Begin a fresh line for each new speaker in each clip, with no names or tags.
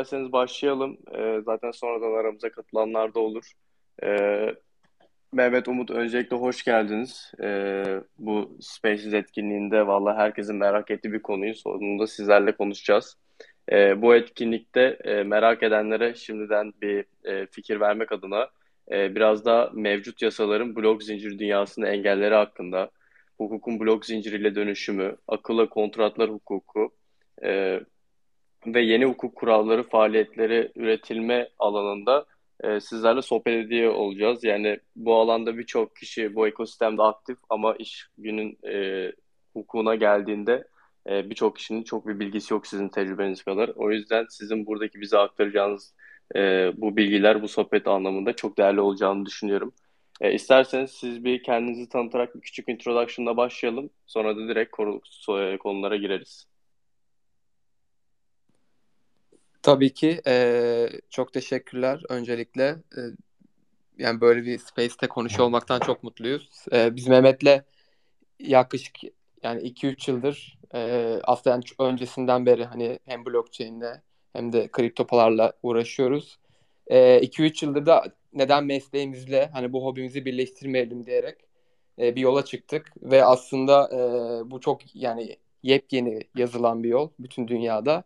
İsterseniz başlayalım. Ee, zaten sonradan aramıza katılanlar da olur. Ee, Mehmet Umut öncelikle hoş geldiniz. Ee, bu Spaces etkinliğinde valla herkesin merak ettiği bir konuyu sonunda sizlerle konuşacağız. Ee, bu etkinlikte e, merak edenlere şimdiden bir e, fikir vermek adına e, biraz da mevcut yasaların blok zincir dünyasının engelleri hakkında, hukukun blok zinciriyle dönüşümü, akıllı kontratlar hukuku, e, ve yeni hukuk kuralları faaliyetleri üretilme alanında e, sizlerle sohbet ediyor olacağız. Yani bu alanda birçok kişi bu ekosistemde aktif ama iş günün e, hukukuna geldiğinde e, birçok kişinin çok bir bilgisi yok sizin tecrübeniz kadar. O yüzden sizin buradaki bize aktaracağınız e, bu bilgiler bu sohbet anlamında çok değerli olacağını düşünüyorum. E, isterseniz siz bir kendinizi tanıtarak bir küçük introduction'la başlayalım. Sonra da direkt konu, konulara gireriz.
Tabii ki e, çok teşekkürler öncelikle. E, yani böyle bir Space'te konuşuyor olmaktan çok mutluyuz. E, biz Mehmet'le yaklaşık yani 2-3 yıldır e, aslında öncesinden beri hani hem blockchain'le hem de kriptopalarla uğraşıyoruz. 2-3 yıldır da neden mesleğimizle hani bu hobimizi birleştirmeyelim diyerek e, bir yola çıktık ve aslında e, bu çok yani yepyeni yazılan bir yol bütün dünyada.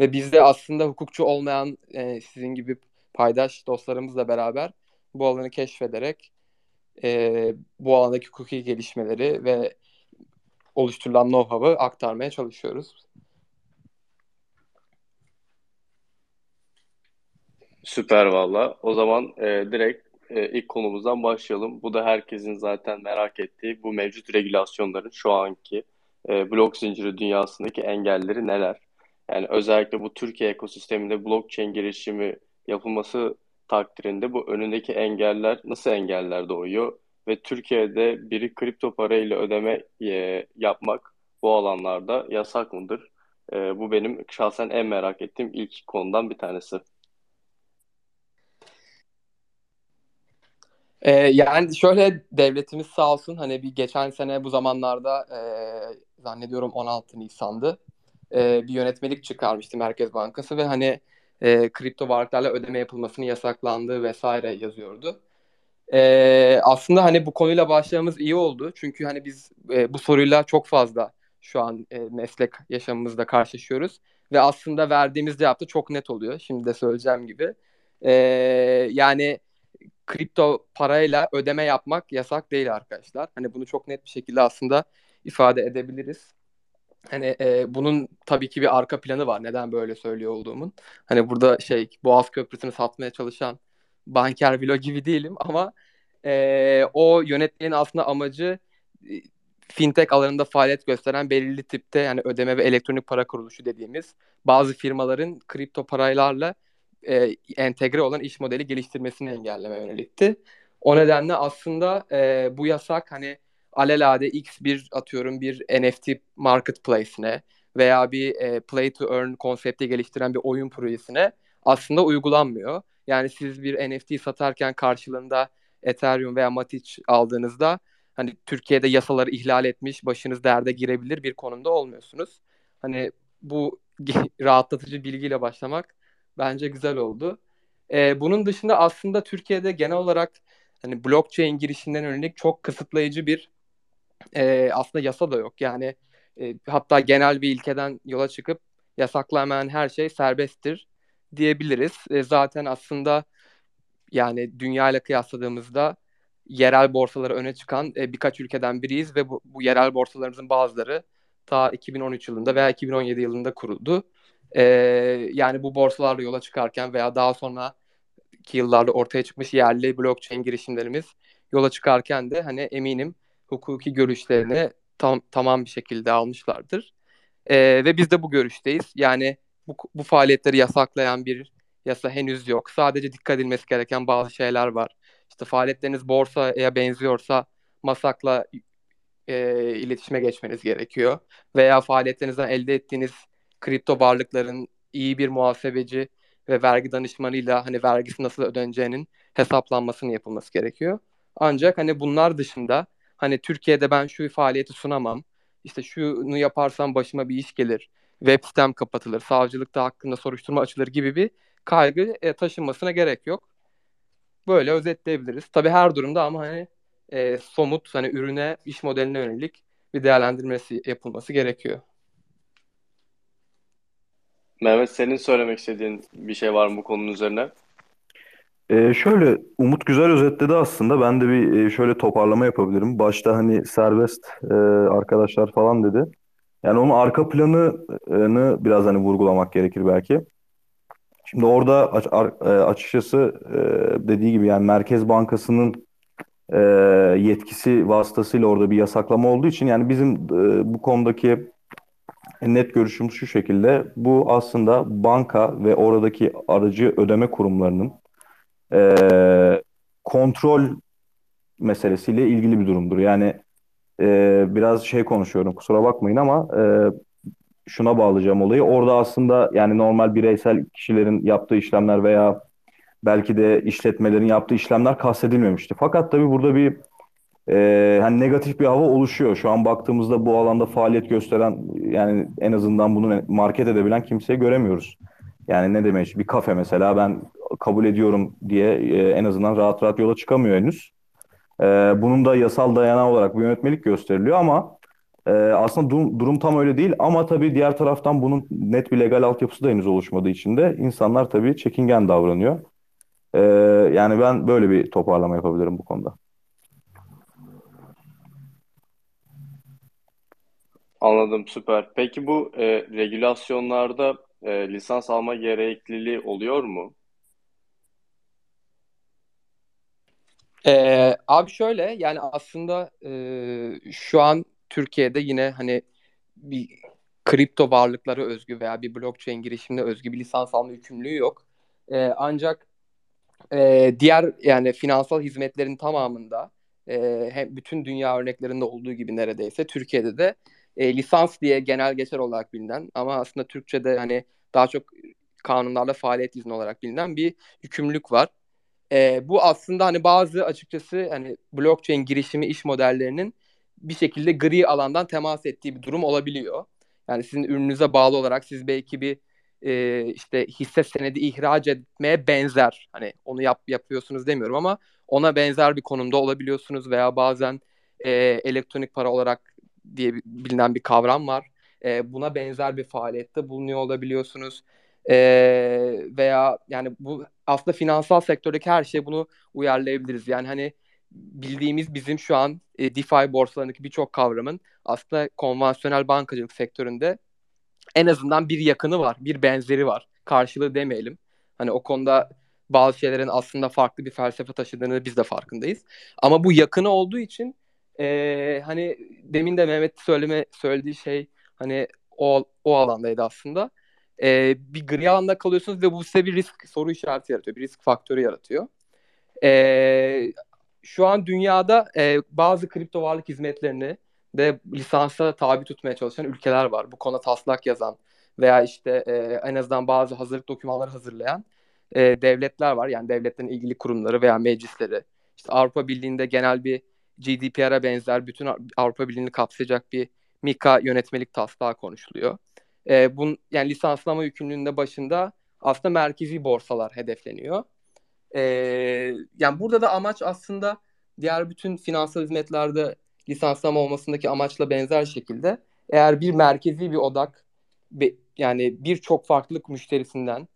Ve biz de aslında hukukçu olmayan e, sizin gibi paydaş dostlarımızla beraber bu alanı keşfederek e, bu alandaki hukuki gelişmeleri ve oluşturulan know-how'ı aktarmaya çalışıyoruz.
Süper valla. O zaman e, direkt e, ilk konumuzdan başlayalım. Bu da herkesin zaten merak ettiği bu mevcut regülasyonların şu anki e, blok zinciri dünyasındaki engelleri neler? Yani özellikle bu Türkiye ekosisteminde blockchain girişimi yapılması takdirinde bu önündeki engeller nasıl engeller doğuyor ve Türkiye'de biri kripto parayla ödeme e, yapmak bu alanlarda yasak mıdır? E, bu benim şahsen en merak ettiğim ilk konudan bir tanesi.
Ee, yani şöyle devletimiz sağ olsun hani bir geçen sene bu zamanlarda e, zannediyorum 16 Nisan'dı e, bir yönetmelik çıkarmıştı Merkez Bankası ve hani e, kripto varlıklarla ödeme yapılmasının yasaklandığı vesaire yazıyordu. E, aslında hani bu konuyla başlamamız iyi oldu. Çünkü hani biz e, bu soruyla çok fazla şu an e, meslek yaşamımızda karşılaşıyoruz. Ve aslında verdiğimiz cevap da çok net oluyor. Şimdi de söyleyeceğim gibi. E, yani kripto parayla ödeme yapmak yasak değil arkadaşlar. Hani bunu çok net bir şekilde aslında ifade edebiliriz. Hani e, bunun tabii ki bir arka planı var. Neden böyle söylüyor olduğumun. Hani burada şey Boğaz Köprüsü'nü satmaya çalışan banker vlog gibi değilim ama e, o yönetmenin aslında amacı e, fintech alanında faaliyet gösteren belirli tipte yani ödeme ve elektronik para kuruluşu dediğimiz bazı firmaların kripto paraylarla e, entegre olan iş modeli geliştirmesini engelleme yönelikti. O nedenle aslında e, bu yasak hani alelade X bir atıyorum bir NFT marketplace'ine veya bir e, play to earn konsepti geliştiren bir oyun projesine aslında uygulanmıyor. Yani siz bir NFT satarken karşılığında Ethereum veya Matic aldığınızda hani Türkiye'de yasaları ihlal etmiş, başınız derde girebilir bir konumda olmuyorsunuz. Hani bu rahatlatıcı bilgiyle başlamak bence güzel oldu. Ee, bunun dışında aslında Türkiye'de genel olarak hani blockchain girişinden yönelik çok kısıtlayıcı bir e, aslında yasa da yok. Yani e, hatta genel bir ilkeden yola çıkıp yasaklanmayan her şey serbesttir diyebiliriz. E, zaten aslında yani dünya ile kıyasladığımızda yerel borsaları öne çıkan e, birkaç ülkeden biriyiz ve bu, bu yerel borsalarımızın bazıları ta 2013 yılında veya 2017 yılında kuruldu. E, yani bu borsalarla yola çıkarken veya daha sonra ki yıllarda ortaya çıkmış yerli blockchain girişimlerimiz yola çıkarken de hani eminim hukuki görüşlerini tam tamam bir şekilde almışlardır. E, ve biz de bu görüşteyiz. Yani bu, bu faaliyetleri yasaklayan bir yasa henüz yok. Sadece dikkat edilmesi gereken bazı şeyler var. İşte faaliyetleriniz borsaya benziyorsa masakla e, iletişime geçmeniz gerekiyor. Veya faaliyetlerinizden elde ettiğiniz kripto varlıkların iyi bir muhasebeci ve vergi danışmanıyla hani vergisi nasıl ödeneceğinin hesaplanmasının yapılması gerekiyor. Ancak hani bunlar dışında hani Türkiye'de ben şu faaliyeti sunamam. İşte şunu yaparsam başıma bir iş gelir web sitem kapatılır, savcılıkta hakkında soruşturma açılır gibi bir kaygı e, taşınmasına gerek yok. Böyle özetleyebiliriz. Tabii her durumda ama hani e, somut hani ürüne, iş modeline yönelik bir değerlendirmesi yapılması gerekiyor.
Mehmet senin söylemek istediğin bir şey var mı bu konunun üzerine?
Ee, şöyle Umut güzel özetledi aslında. Ben de bir e, şöyle toparlama yapabilirim. Başta hani serbest e, arkadaşlar falan dedi. Yani onun arka planını biraz hani vurgulamak gerekir belki. Şimdi orada e, açıkçası e, dediği gibi yani Merkez Bankası'nın yetkisi vasıtasıyla orada bir yasaklama olduğu için yani bizim bu konudaki net görüşümüz şu şekilde. Bu aslında banka ve oradaki aracı ödeme kurumlarının e, kontrol meselesiyle ilgili bir durumdur. Yani e, biraz şey konuşuyorum kusura bakmayın ama e, şuna bağlayacağım olayı. Orada aslında yani normal bireysel kişilerin yaptığı işlemler veya belki de işletmelerin yaptığı işlemler kastedilmemişti. Fakat tabii burada bir e, hani negatif bir hava oluşuyor. Şu an baktığımızda bu alanda faaliyet gösteren yani en azından bunu market edebilen kimseyi göremiyoruz. Yani ne demek bir kafe mesela ben kabul ediyorum diye e, en azından rahat rahat yola çıkamıyor henüz. E, bunun da yasal dayanağı olarak bir yönetmelik gösteriliyor ama e, aslında durum, durum tam öyle değil. Ama tabii diğer taraftan bunun net bir legal altyapısı da henüz oluşmadığı için de insanlar tabii çekingen davranıyor. Yani ben böyle bir toparlama yapabilirim bu konuda.
Anladım, süper. Peki bu e, regülasyonlarda e, lisans alma gerekliliği oluyor mu?
Ee, abi şöyle yani aslında e, şu an Türkiye'de yine hani bir kripto varlıkları özgü veya bir blockchain girişimine özgü bir lisans alma yükümlülüğü yok. E, ancak e, diğer yani finansal hizmetlerin tamamında e, hem bütün dünya örneklerinde olduğu gibi neredeyse Türkiye'de de e, lisans diye genel geçer olarak bilinen ama aslında Türkçe'de hani daha çok kanunlarla faaliyet izni olarak bilinen bir yükümlülük var. E, bu aslında hani bazı açıkçası hani blockchain girişimi iş modellerinin bir şekilde gri alandan temas ettiği bir durum olabiliyor. Yani sizin ürününüze bağlı olarak siz belki bir e, işte hisse senedi ihraç etmeye benzer hani onu yap yapıyorsunuz demiyorum ama ona benzer bir konumda olabiliyorsunuz veya bazen e, elektronik para olarak diye bilinen bir kavram var. E, buna benzer bir faaliyette bulunuyor olabiliyorsunuz. E, veya yani bu aslında finansal sektördeki her şeye bunu uyarlayabiliriz. Yani hani bildiğimiz bizim şu an e, DeFi borsalarındaki birçok kavramın aslında konvansiyonel bankacılık sektöründe en azından bir yakını var, bir benzeri var. Karşılığı demeyelim. Hani o konuda bazı şeylerin aslında farklı bir felsefe taşıdığını biz de farkındayız. Ama bu yakını olduğu için e, hani demin de Mehmet söyleme söylediği şey hani o o alandaydı aslında. E, bir gri alanda kalıyorsunuz ve bu size bir risk soru işareti yaratıyor, bir risk faktörü yaratıyor. E, şu an dünyada e, bazı kripto varlık hizmetlerini de lisansa tabi tutmaya çalışan ülkeler var. Bu konuda taslak yazan veya işte e, en azından bazı hazırlık dokümanları hazırlayan e, devletler var. Yani devletlerin ilgili kurumları veya meclisleri. İşte Avrupa Birliği'nde genel bir GDPR'a benzer bütün Avrupa Birliği'ni kapsayacak bir MiCA yönetmelik taslağı konuşuluyor. E, bun, yani lisanslama yükümlülüğünde başında aslında merkezi borsalar hedefleniyor. E, yani burada da amaç aslında diğer bütün finansal hizmetlerde lisanslama olmasındaki amaçla benzer şekilde eğer bir merkezi bir odak yani birçok farklılık müşterisinden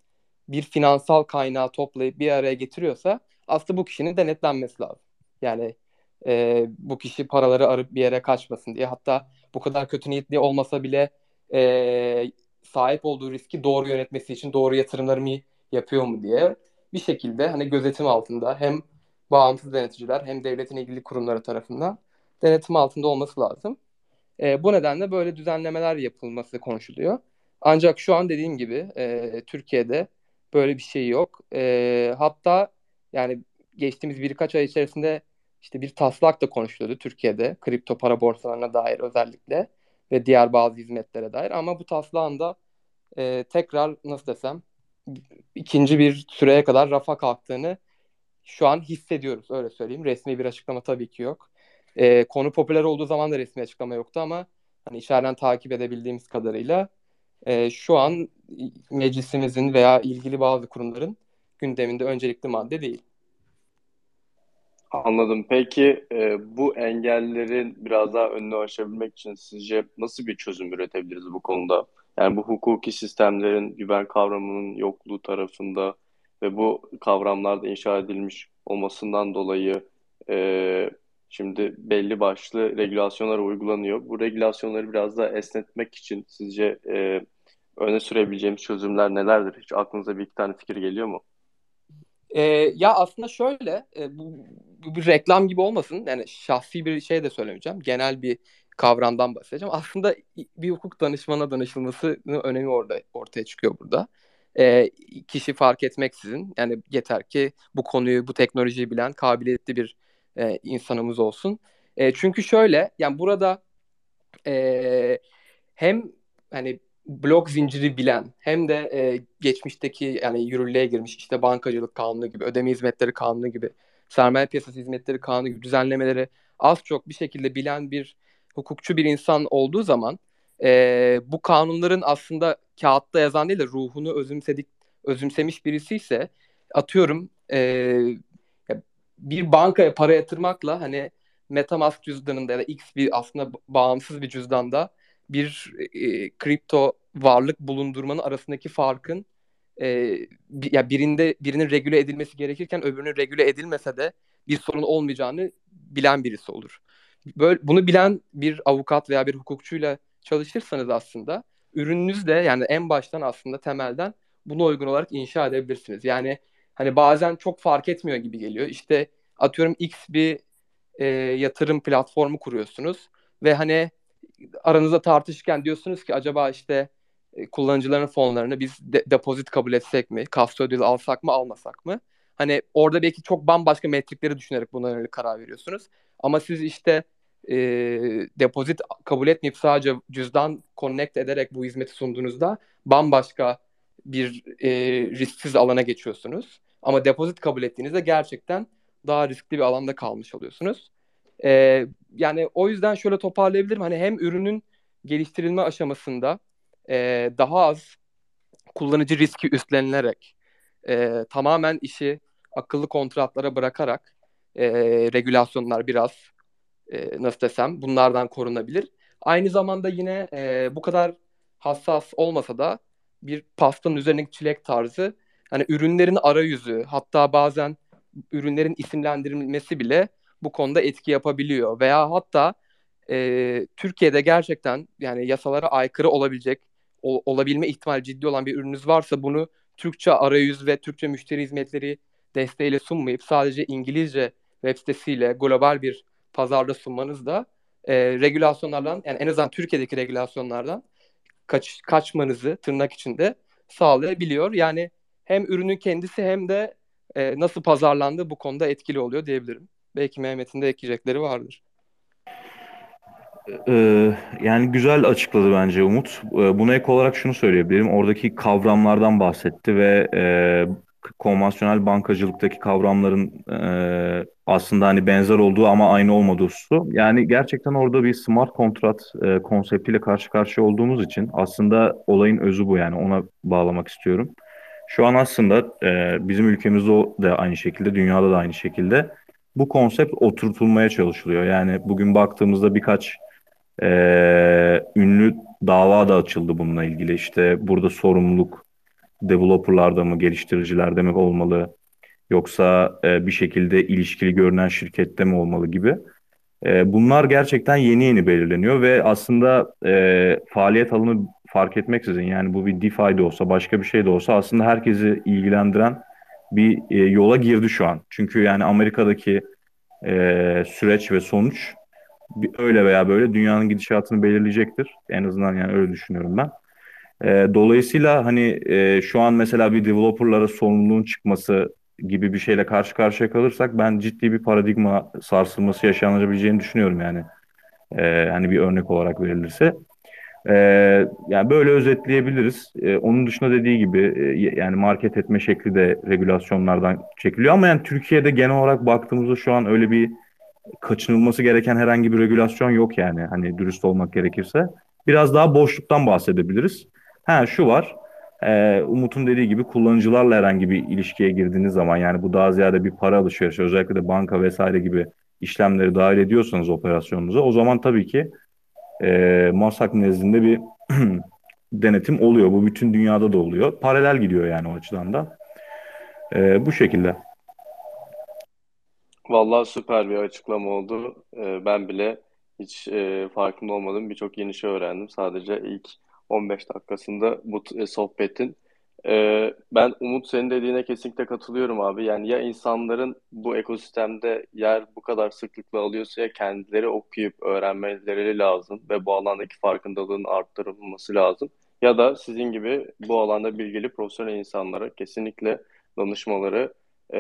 bir finansal kaynağı toplayıp bir araya getiriyorsa aslında bu kişinin denetlenmesi lazım. Yani e, bu kişi paraları arıp bir yere kaçmasın diye. Hatta bu kadar kötü niyetli olmasa bile e, sahip olduğu riski doğru yönetmesi için doğru yatırımları mı yapıyor mu diye bir şekilde hani gözetim altında hem bağımsız deneticiler hem devletin ilgili kurumları tarafından denetim altında olması lazım. E, bu nedenle böyle düzenlemeler yapılması konuşuluyor. Ancak şu an dediğim gibi e, Türkiye'de böyle bir şey yok. E, hatta yani geçtiğimiz birkaç ay içerisinde işte bir taslak da konuşuluyordu Türkiye'de kripto para borsalarına dair özellikle ve diğer bazı hizmetlere dair ama bu taslağın da e, tekrar nasıl desem ikinci bir süreye kadar rafa kalktığını şu an hissediyoruz öyle söyleyeyim. Resmi bir açıklama tabii ki yok. E, konu popüler olduğu zaman da resmi açıklama yoktu ama hani içeriden takip edebildiğimiz kadarıyla e, şu an meclisimizin veya ilgili bazı kurumların gündeminde öncelikli madde değil.
Anladım. Peki e, bu engellerin biraz daha önünü aşabilmek için sizce nasıl bir çözüm üretebiliriz bu konuda? Yani bu hukuki sistemlerin güven kavramının yokluğu tarafında ve bu kavramlarda inşa edilmiş olmasından dolayı e, şimdi belli başlı regülasyonlar uygulanıyor. Bu regülasyonları biraz daha esnetmek için sizce e, öne sürebileceğimiz çözümler nelerdir? Hiç aklınıza bir iki tane fikir geliyor mu?
E, ya aslında şöyle e, bu, bu bir reklam gibi olmasın. Yani şahsi bir şey de söylemeyeceğim. Genel bir kavramdan bahsedeceğim. Aslında bir hukuk danışmana danışılmasının önemi orada ortaya çıkıyor burada. E, kişi fark etmeksizin yani yeter ki bu konuyu, bu teknolojiyi bilen kabiliyetli bir e, insanımız olsun. E, çünkü şöyle yani burada e, hem hani blok zinciri bilen hem de e, geçmişteki yani yürürlüğe girmiş işte bankacılık kanunu gibi, ödeme hizmetleri kanunu gibi, sermaye piyasası hizmetleri kanunu gibi düzenlemeleri az çok bir şekilde bilen bir hukukçu bir insan olduğu zaman e, bu kanunların aslında kağıtta yazan değil de ruhunu özümsedik özümsemiş birisi ise atıyorum e, bir bankaya para yatırmakla hani MetaMask cüzdanında ya da X bir aslında bağımsız bir cüzdanda bir e, kripto varlık bulundurmanın arasındaki farkın e, bir, ya birinde birinin regüle edilmesi gerekirken öbürünün regüle edilmese de bir sorun olmayacağını bilen birisi olur. Böyle bunu bilen bir avukat veya bir hukukçuyla çalışırsanız aslında ürününüz de yani en baştan aslında temelden buna uygun olarak inşa edebilirsiniz. Yani hani bazen çok fark etmiyor gibi geliyor. İşte atıyorum X bir e, yatırım platformu kuruyorsunuz ve hani aranızda tartışırken diyorsunuz ki acaba işte e, kullanıcıların fonlarını biz de, depozit kabul etsek mi, custodial alsak mı, almasak mı? Hani orada belki çok bambaşka metrikleri düşünerek buna yönelik karar veriyorsunuz. Ama siz işte e, depozit kabul etmeyip sadece cüzdan connect ederek bu hizmeti sunduğunuzda bambaşka bir e, risksiz alana geçiyorsunuz. Ama depozit kabul ettiğinizde gerçekten daha riskli bir alanda kalmış oluyorsunuz. E, yani o yüzden şöyle toparlayabilirim. Hani hem ürünün geliştirilme aşamasında e, daha az kullanıcı riski üstlenilerek e, tamamen işi akıllı kontratlara bırakarak e, regülasyonlar biraz e, nasıl desem bunlardan korunabilir. Aynı zamanda yine e, bu kadar hassas olmasa da bir pastanın üzerindeki çilek tarzı hani ürünlerin arayüzü hatta bazen ürünlerin isimlendirilmesi bile bu konuda etki yapabiliyor. Veya hatta e, Türkiye'de gerçekten yani yasalara aykırı olabilecek, ol, olabilme ihtimali ciddi olan bir ürününüz varsa bunu Türkçe arayüz ve Türkçe müşteri hizmetleri desteğiyle sunmayıp sadece İngilizce web sitesiyle global bir pazarda sunmanız da e, regülasyonlardan yani en azından Türkiye'deki regülasyonlardan kaç, kaçmanızı tırnak içinde sağlayabiliyor. Yani hem ürünün kendisi hem de e, nasıl pazarlandığı bu konuda etkili oluyor diyebilirim. Belki Mehmet'in de ekleyecekleri vardır.
Ee, yani güzel açıkladı bence Umut. Ee, buna ek olarak şunu söyleyebilirim. Oradaki kavramlardan bahsetti ve e, konvansiyonel bankacılıktaki kavramların e, aslında hani benzer olduğu ama aynı olmadığı hususu. Yani gerçekten orada bir smart kontrat e, konseptiyle karşı karşıya olduğumuz için aslında olayın özü bu yani ona bağlamak istiyorum. Şu an aslında bizim ülkemizde de aynı şekilde, dünyada da aynı şekilde bu konsept oturtulmaya çalışılıyor. Yani bugün baktığımızda birkaç e, ünlü dava da açıldı bununla ilgili. İşte burada sorumluluk developerlarda mı, geliştiricilerde mi olmalı yoksa e, bir şekilde ilişkili görünen şirkette mi olmalı gibi. E, bunlar gerçekten yeni yeni belirleniyor ve aslında e, faaliyet alanı fark etmeksizin yani bu bir DeFi de olsa başka bir şey de olsa aslında herkesi ilgilendiren bir e, yola girdi şu an. Çünkü yani Amerika'daki e, süreç ve sonuç bir, öyle veya böyle dünyanın gidişatını belirleyecektir. En azından yani öyle düşünüyorum ben. E, dolayısıyla hani e, şu an mesela bir developerlara sorumluluğun çıkması gibi bir şeyle karşı karşıya kalırsak ben ciddi bir paradigma sarsılması yaşanabileceğini düşünüyorum yani. E, hani bir örnek olarak verilirse. Ee, yani böyle özetleyebiliriz. Ee, onun dışında dediği gibi e, yani market etme şekli de regülasyonlardan çekiliyor. Ama yani Türkiye'de genel olarak baktığımızda şu an öyle bir kaçınılması gereken herhangi bir regülasyon yok yani. Hani dürüst olmak gerekirse. Biraz daha boşluktan bahsedebiliriz. Ha şu var. Ee, Umut'un dediği gibi kullanıcılarla herhangi bir ilişkiye girdiğiniz zaman yani bu daha ziyade bir para alışverişi özellikle de banka vesaire gibi işlemleri dahil ediyorsanız operasyonunuza o zaman tabii ki e, Mossack nezdinde bir denetim oluyor. Bu bütün dünyada da oluyor. Paralel gidiyor yani o açıdan da. E, bu şekilde.
Vallahi süper bir açıklama oldu. Ee, ben bile hiç e, farkında olmadığım birçok yeni şey öğrendim. Sadece ilk 15 dakikasında bu e, sohbetin. Ee, ben Umut senin dediğine kesinlikle katılıyorum abi. Yani ya insanların bu ekosistemde yer bu kadar sıklıkla alıyorsa ya kendileri okuyup öğrenmeleri lazım ve bu alandaki farkındalığın arttırılması lazım. Ya da sizin gibi bu alanda bilgili profesyonel insanlara kesinlikle danışmaları e,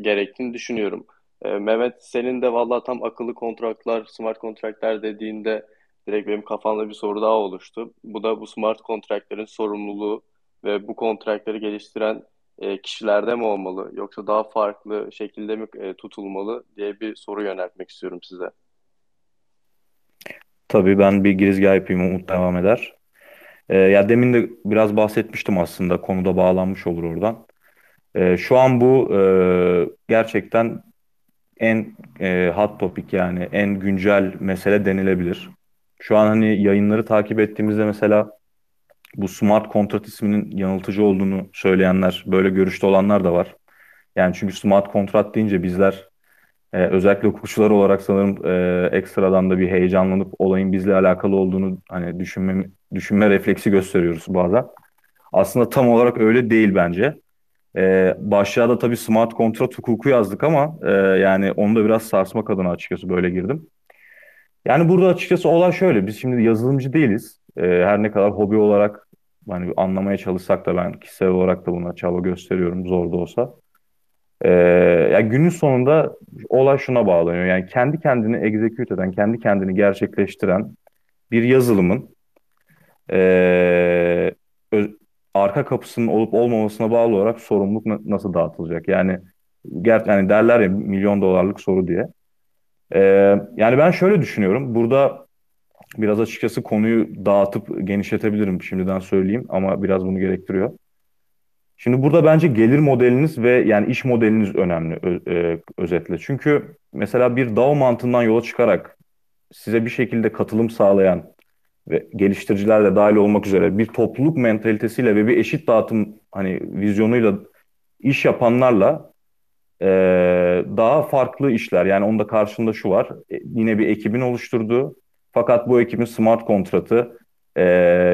gerektiğini düşünüyorum. E, Mehmet senin de valla tam akıllı kontratlar, smart kontratlar dediğinde direkt benim kafamda bir soru daha oluştu. Bu da bu smart kontratların sorumluluğu ve bu kontratları geliştiren e, kişilerde mi olmalı yoksa daha farklı şekilde mi e, tutulmalı diye bir soru yöneltmek istiyorum size.
Tabii ben bir girizgah yapayım Umut devam eder. Ee, ya demin de biraz bahsetmiştim aslında konuda bağlanmış olur oradan. Ee, şu an bu e, gerçekten en e, hot topic yani en güncel mesele denilebilir. Şu an hani yayınları takip ettiğimizde mesela bu smart kontrat isminin yanıltıcı olduğunu söyleyenler, böyle görüşte olanlar da var. Yani çünkü smart kontrat deyince bizler e, özellikle hukukçular olarak sanırım e, ekstradan da bir heyecanlanıp olayın bizle alakalı olduğunu hani düşünme, düşünme refleksi gösteriyoruz bazen. Aslında tam olarak öyle değil bence. E, başlığa da tabii smart kontrat hukuku yazdık ama e, yani onu da biraz sarsmak adına açıkçası böyle girdim. Yani burada açıkçası olay şöyle. Biz şimdi yazılımcı değiliz. E, her ne kadar hobi olarak hani anlamaya çalışsak da ben kişisel olarak da buna çaba gösteriyorum zor da olsa. E, ya günün sonunda olay şuna bağlanıyor. Yani kendi kendini execute eden, kendi kendini gerçekleştiren bir yazılımın e, arka kapısının olup olmamasına bağlı olarak sorumluluk nasıl dağıtılacak? Yani ger yani derler ya milyon dolarlık soru diye. Ee, yani ben şöyle düşünüyorum. Burada biraz açıkçası konuyu dağıtıp genişletebilirim şimdiden söyleyeyim ama biraz bunu gerektiriyor. Şimdi burada bence gelir modeliniz ve yani iş modeliniz önemli ö, e, özetle. Çünkü mesela bir DAO mantığından yola çıkarak size bir şekilde katılım sağlayan ve geliştiriciler de dahil olmak üzere bir topluluk mentalitesiyle ve bir eşit dağıtım hani vizyonuyla iş yapanlarla e, daha farklı işler yani onda karşında şu var e, yine bir ekibin oluşturduğu fakat bu ekibin smart kontratı e,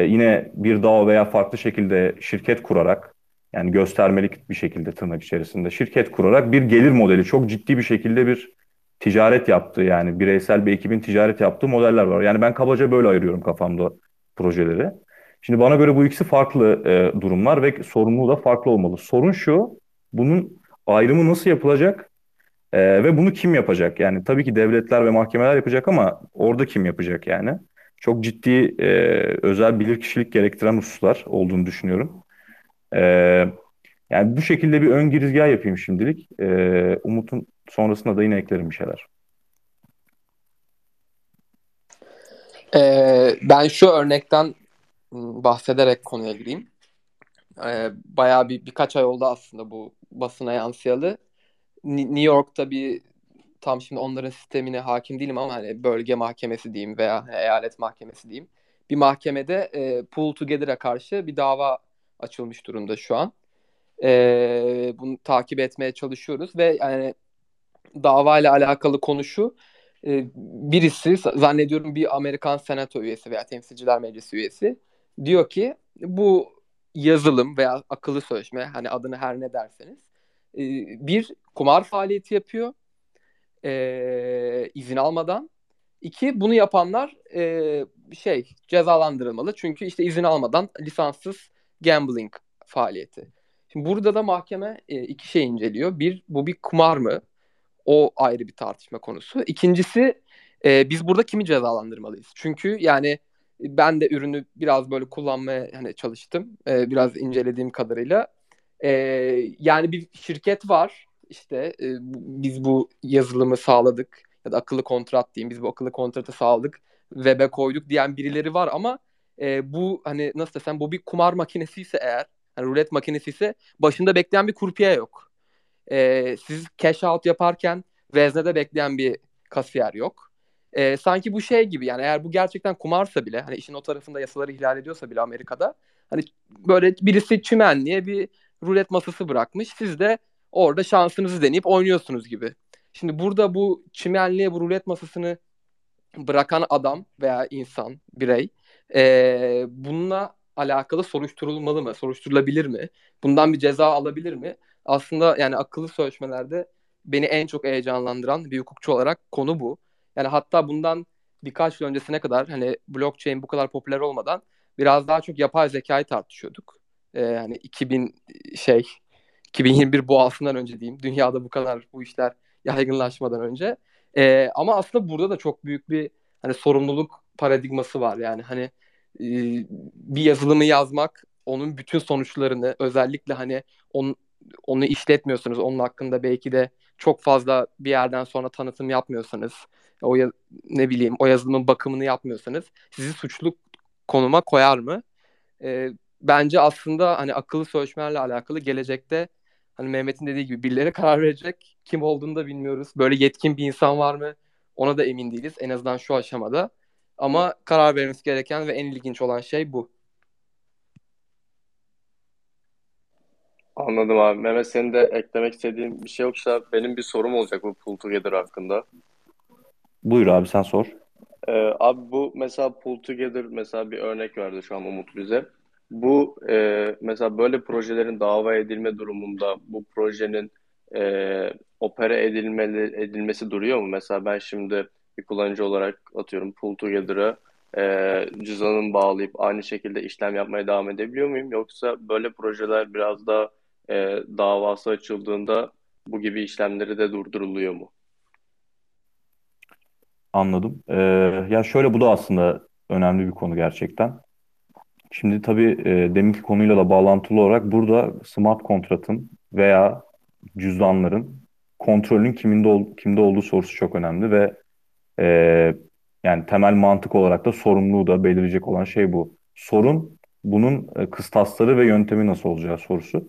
yine bir DAO veya farklı şekilde şirket kurarak yani göstermelik bir şekilde tırnak içerisinde şirket kurarak bir gelir modeli çok ciddi bir şekilde bir ticaret yaptığı yani bireysel bir ekibin ticaret yaptığı modeller var. Yani ben kabaca böyle ayırıyorum kafamda projeleri. Şimdi bana göre bu ikisi farklı e, durumlar ve sorumluluğu da farklı olmalı. Sorun şu, bunun ayrımı nasıl yapılacak e, ve bunu kim yapacak? Yani tabii ki devletler ve mahkemeler yapacak ama orada kim yapacak yani? Çok ciddi e, özel bilirkişilik gerektiren hususlar olduğunu düşünüyorum. E, yani bu şekilde bir ön girizgah yapayım şimdilik. E, Umut'un Sonrasında da yine eklerim bir şeyler.
Ee, ben şu örnekten bahsederek konuya gireyim. Ee, bayağı bir birkaç ay oldu aslında bu basına yansıyalı. New York'ta bir tam şimdi onların sistemine hakim değilim ama hani bölge mahkemesi diyeyim veya eyalet mahkemesi diyeyim. Bir mahkemede e, Pool Together'a karşı bir dava açılmış durumda şu an. E, bunu takip etmeye çalışıyoruz ve yani dava ile alakalı konu şu. E, birisi zannediyorum bir Amerikan Senato üyesi veya Temsilciler Meclisi üyesi diyor ki bu yazılım veya akıllı sözleşme hani adını her ne derseniz e, bir kumar faaliyeti yapıyor e, izin almadan. İki bunu yapanlar e, şey cezalandırılmalı çünkü işte izin almadan lisanssız gambling faaliyeti. Şimdi burada da mahkeme e, iki şey inceliyor. Bir bu bir kumar mı? O ayrı bir tartışma konusu. İkincisi e, biz burada kimi cezalandırmalıyız? Çünkü yani ben de ürünü biraz böyle kullanmaya hani çalıştım. E, biraz incelediğim kadarıyla. E, yani bir şirket var. İşte e, biz bu yazılımı sağladık ya da akıllı kontrat diyeyim. Biz bu akıllı kontratı sağladık. Web'e koyduk diyen birileri var ama e, bu hani nasıl desem bu bir kumar makinesi ise eğer hani rulet makinesi ise başında bekleyen bir kurpiye yok. E, siz cash out yaparken veznede bekleyen bir kasiyer yok. E, sanki bu şey gibi yani eğer bu gerçekten kumarsa bile hani işin o tarafında yasaları ihlal ediyorsa bile Amerika'da hani böyle birisi çimenliğe bir rulet masası bırakmış. Siz de orada şansınızı deneyip oynuyorsunuz gibi. Şimdi burada bu çimenliğe bu rulet masasını bırakan adam veya insan, birey e, bununla alakalı soruşturulmalı mı? Soruşturulabilir mi? Bundan bir ceza alabilir mi? Aslında yani akıllı sözleşmelerde beni en çok heyecanlandıran bir hukukçu olarak konu bu. Yani hatta bundan birkaç yıl öncesine kadar hani blockchain bu kadar popüler olmadan biraz daha çok yapay zekayı tartışıyorduk. Ee, yani 2000 şey 2021 boğasından önce diyeyim. Dünyada bu kadar bu işler yaygınlaşmadan önce. Ee, ama aslında burada da çok büyük bir hani sorumluluk paradigması var. Yani hani e, bir yazılımı yazmak onun bütün sonuçlarını özellikle hani on, onu işletmiyorsunuz. Onun hakkında belki de çok fazla bir yerden sonra tanıtım yapmıyorsanız o ya, ne bileyim o yazılımın bakımını yapmıyorsanız sizi suçlu konuma koyar mı? E, bence aslında hani akıllı sözleşmelerle alakalı gelecekte hani Mehmet'in dediği gibi birileri karar verecek. Kim olduğunu da bilmiyoruz. Böyle yetkin bir insan var mı? Ona da emin değiliz. En azından şu aşamada. Ama karar vermesi gereken ve en ilginç olan şey bu.
Anladım abi. Mehmet senin de eklemek istediğin bir şey yoksa benim bir sorum olacak bu Pull Together hakkında.
Buyur abi sen sor.
Ee, abi bu mesela Pull Together mesela bir örnek verdi şu an Umut bize. Bu e, mesela böyle projelerin dava edilme durumunda bu projenin e, opera edilmeli, edilmesi duruyor mu? Mesela ben şimdi bir kullanıcı olarak atıyorum Pull Together'a e, cüzdanımı bağlayıp aynı şekilde işlem yapmaya devam edebiliyor muyum? Yoksa böyle projeler biraz daha e, davası açıldığında bu gibi işlemleri de durduruluyor mu?
Anladım. Ee, ya şöyle bu da aslında önemli bir konu gerçekten. Şimdi tabii e, deminki konuyla da bağlantılı olarak burada smart kontratın veya cüzdanların kontrolün kiminde ol, kimde olduğu sorusu çok önemli ve e, yani temel mantık olarak da sorumluluğu da belirleyecek olan şey bu. Sorun bunun e, kıstasları ve yöntemi nasıl olacağı sorusu.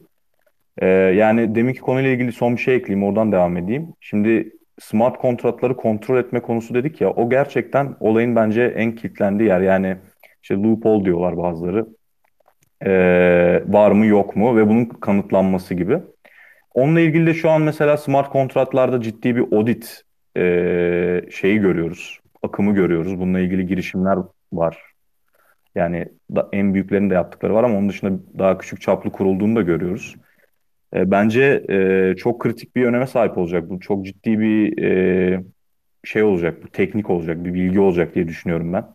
E, yani deminki konuyla ilgili son bir şey ekleyeyim oradan devam edeyim. Şimdi smart kontratları kontrol etme konusu dedik ya o gerçekten olayın bence en kilitlendiği yer. Yani işte loophole diyorlar bazıları. Ee, var mı yok mu ve bunun kanıtlanması gibi. Onunla ilgili de şu an mesela smart kontratlarda ciddi bir audit e, şeyi görüyoruz. Akımı görüyoruz. Bununla ilgili girişimler var. Yani da, en büyüklerin de yaptıkları var ama onun dışında daha küçük çaplı kurulduğunu da görüyoruz. E, bence e, çok kritik bir öneme sahip olacak. Bu çok ciddi bir e, şey olacak, bu teknik olacak, bir bilgi olacak diye düşünüyorum ben.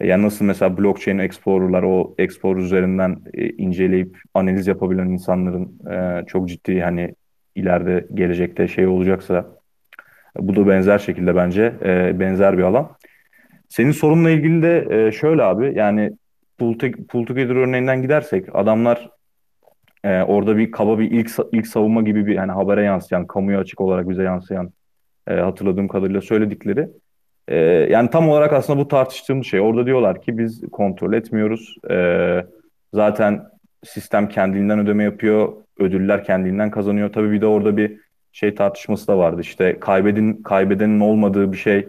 E, yani nasıl mesela blockchain explorer'lar o explorer üzerinden e, inceleyip analiz yapabilen insanların e, çok ciddi hani ileride gelecekte şey olacaksa e, bu da benzer şekilde bence e, benzer bir alan. Senin sorunla ilgili de e, şöyle abi yani Pull, Pull Together örneğinden gidersek adamlar e, orada bir kaba bir ilk ilk savunma gibi bir hani habere yansıyan, kamuya açık olarak bize yansıyan e, hatırladığım kadarıyla söyledikleri e, yani tam olarak aslında bu tartıştığımız şey. Orada diyorlar ki biz kontrol etmiyoruz. E, zaten sistem kendiliğinden ödeme yapıyor. Ödüller kendiliğinden kazanıyor. Tabii bir de orada bir şey tartışması da vardı. İşte kaybedin, kaybedenin olmadığı bir şey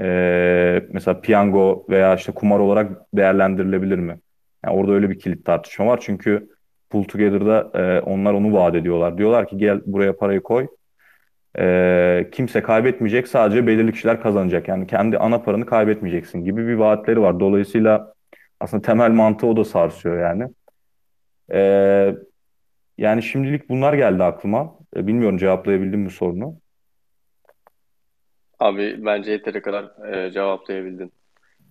e, mesela piyango veya işte kumar olarak değerlendirilebilir mi? Yani orada öyle bir kilit tartışma var. Çünkü Pull Together'da e, onlar onu vaat ediyorlar. Diyorlar ki gel buraya parayı koy e, kimse kaybetmeyecek sadece belirli kişiler kazanacak. Yani kendi ana paranı kaybetmeyeceksin gibi bir vaatleri var. Dolayısıyla aslında temel mantığı o da sarsıyor yani. E, yani şimdilik bunlar geldi aklıma. E, bilmiyorum cevaplayabildim mi sorunu?
Abi bence yeteri kadar e, cevaplayabildin.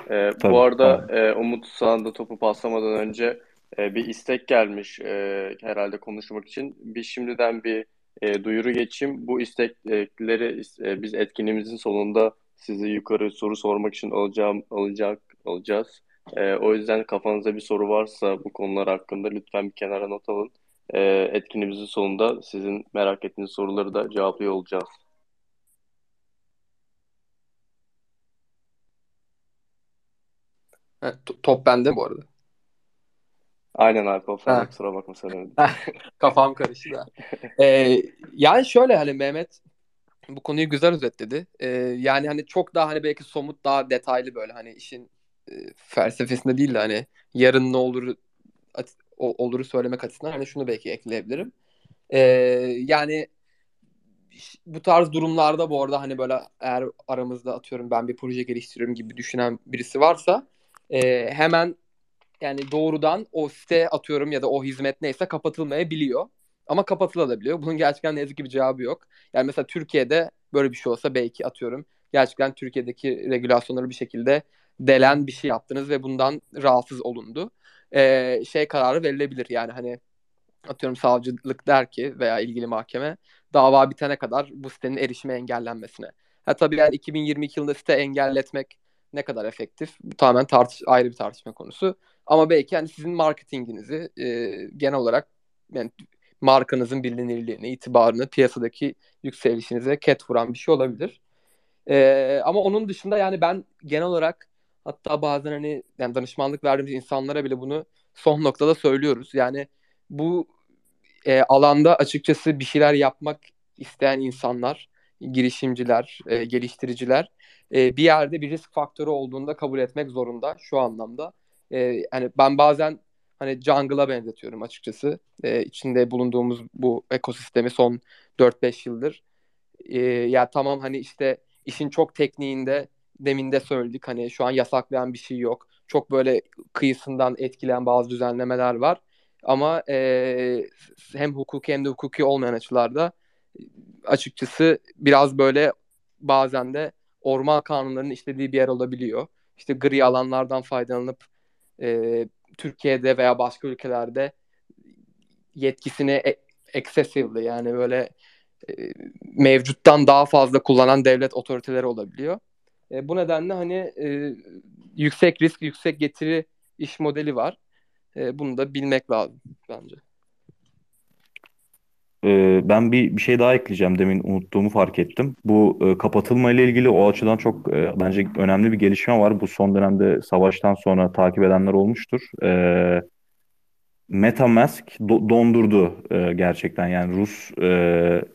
E,
Tabii,
bu arada
tamam.
e, Umut sana da topu paslamadan önce e, bir istek gelmiş e, herhalde konuşmak için. Bir şimdiden bir e, duyuru geçeyim. Bu istekleri e, biz etkinliğimizin sonunda sizi yukarı soru sormak için alacağım, alacak, alacağız. E, o yüzden kafanızda bir soru varsa bu konular hakkında lütfen bir kenara not alın. E, etkinliğimizin sonunda sizin merak ettiğiniz soruları da cevaplıyor olacağız.
To- top bende bu arada.
Aynen Alp o kusura bakma söylemedim.
Kafam karıştı da. Ee, yani şöyle hani Mehmet bu konuyu güzel özetledi. Ee, yani hani çok daha hani belki somut daha detaylı böyle hani işin e, felsefesinde değil de hani yarın ne olur at- o- oluru söylemek açısından hani şunu belki ekleyebilirim. Ee, yani bu tarz durumlarda bu arada hani böyle eğer aramızda atıyorum ben bir proje geliştiriyorum gibi düşünen birisi varsa e, hemen yani doğrudan o site atıyorum ya da o hizmet neyse kapatılmayabiliyor. Ama kapatılabiliyor. Bunun gerçekten ne yazık ki bir cevabı yok. Yani mesela Türkiye'de böyle bir şey olsa belki atıyorum gerçekten Türkiye'deki regülasyonları bir şekilde delen bir şey yaptınız ve bundan rahatsız olundu. Ee, şey kararı verilebilir yani hani atıyorum savcılık der ki veya ilgili mahkeme dava bitene kadar bu sitenin erişime engellenmesine. Ha tabii yani 2022 yılında site engelletmek ne kadar efektif? Bu tamamen tartış ayrı bir tartışma konusu. Ama belki yani sizin marketinginizi e, genel olarak yani markanızın bilinirliğini, itibarını, piyasadaki yükselişinize ket vuran bir şey olabilir. E, ama onun dışında yani ben genel olarak hatta bazen hani yani danışmanlık verdiğimiz insanlara bile bunu son noktada söylüyoruz. Yani bu e, alanda açıkçası bir şeyler yapmak isteyen insanlar, girişimciler, e, geliştiriciler e, bir yerde bir risk faktörü olduğunda kabul etmek zorunda şu anlamda. E, yani ben bazen hani jungle'a benzetiyorum açıkçası. E, içinde bulunduğumuz bu ekosistemi son 4-5 yıldır. E, ya tamam hani işte işin çok tekniğinde demin de söyledik hani şu an yasaklayan bir şey yok. Çok böyle kıyısından etkileyen bazı düzenlemeler var. Ama e, hem hukuki hem de hukuki olmayan açılarda açıkçası biraz böyle bazen de orman kanunlarının işlediği bir yer olabiliyor. İşte gri alanlardan faydalanıp e, Türkiye'de veya başka ülkelerde yetkisini e- excessively yani böyle e, mevcuttan daha fazla kullanan devlet otoriteleri olabiliyor. E, bu nedenle hani e, yüksek risk, yüksek getiri iş modeli var. E, bunu da bilmek lazım bence.
Ee, ben bir bir şey daha ekleyeceğim. Demin unuttuğumu fark ettim. Bu e, kapatılma ile ilgili o açıdan çok e, bence önemli bir gelişme var. Bu son dönemde savaştan sonra takip edenler olmuştur. Ee, MetaMask do- dondurdu e, gerçekten. Yani Rus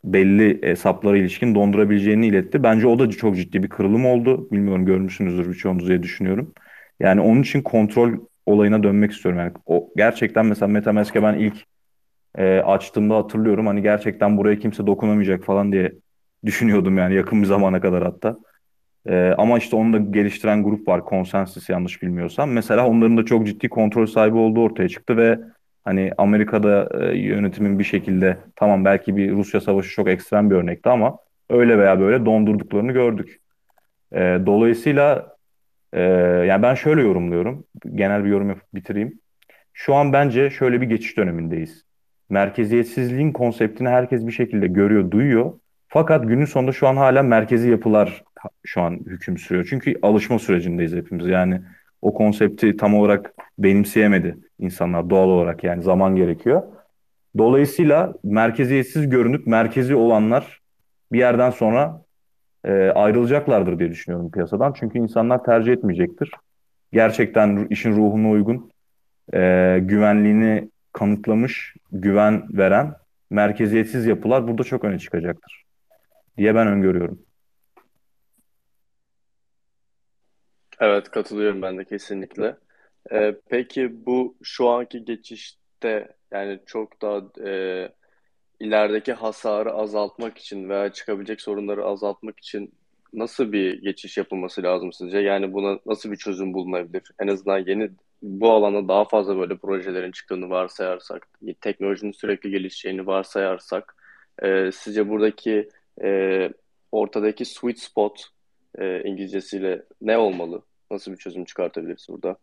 belli hesaplara ilişkin dondurabileceğini iletti. Bence o da çok ciddi bir kırılım oldu. Bilmiyorum görmüşsünüzdür birçoğunuz diye düşünüyorum. Yani onun için kontrol olayına dönmek istiyorum. Yani o gerçekten mesela MetaMask'e ben ilk e, açtığımda hatırlıyorum. Hani gerçekten buraya kimse dokunamayacak falan diye düşünüyordum yani yakın bir zamana kadar hatta. E, ama işte onu da geliştiren grup var Consensus yanlış bilmiyorsam. Mesela onların da çok ciddi kontrol sahibi olduğu ortaya çıktı ve hani Amerika'da e, yönetimin bir şekilde tamam belki bir Rusya savaşı çok ekstrem bir örnekti ama öyle veya böyle dondurduklarını gördük. E, dolayısıyla e, yani ben şöyle yorumluyorum. Genel bir yorum yapıp bitireyim. Şu an bence şöyle bir geçiş dönemindeyiz merkeziyetsizliğin konseptini herkes bir şekilde görüyor, duyuyor. Fakat günün sonunda şu an hala merkezi yapılar şu an hüküm sürüyor. Çünkü alışma sürecindeyiz hepimiz. Yani o konsepti tam olarak benimseyemedi insanlar doğal olarak yani zaman gerekiyor. Dolayısıyla merkeziyetsiz görünüp merkezi olanlar bir yerden sonra e, ayrılacaklardır diye düşünüyorum piyasadan. Çünkü insanlar tercih etmeyecektir. Gerçekten işin ruhuna uygun, e, güvenliğini kanıtlamış, güven veren merkeziyetsiz yapılar burada çok öne çıkacaktır diye ben öngörüyorum.
Evet katılıyorum ben de kesinlikle. Ee, peki bu şu anki geçişte yani çok daha e, ilerideki hasarı azaltmak için veya çıkabilecek sorunları azaltmak için nasıl bir geçiş yapılması lazım sizce? Yani buna nasıl bir çözüm bulunabilir? En azından yeni bu alanda daha fazla böyle projelerin çıktığını varsayarsak, teknolojinin sürekli gelişeceğini varsayarsak, e, sizce buradaki e, ortadaki sweet spot e, İngilizcesiyle ne olmalı? Nasıl bir çözüm çıkartabiliriz burada?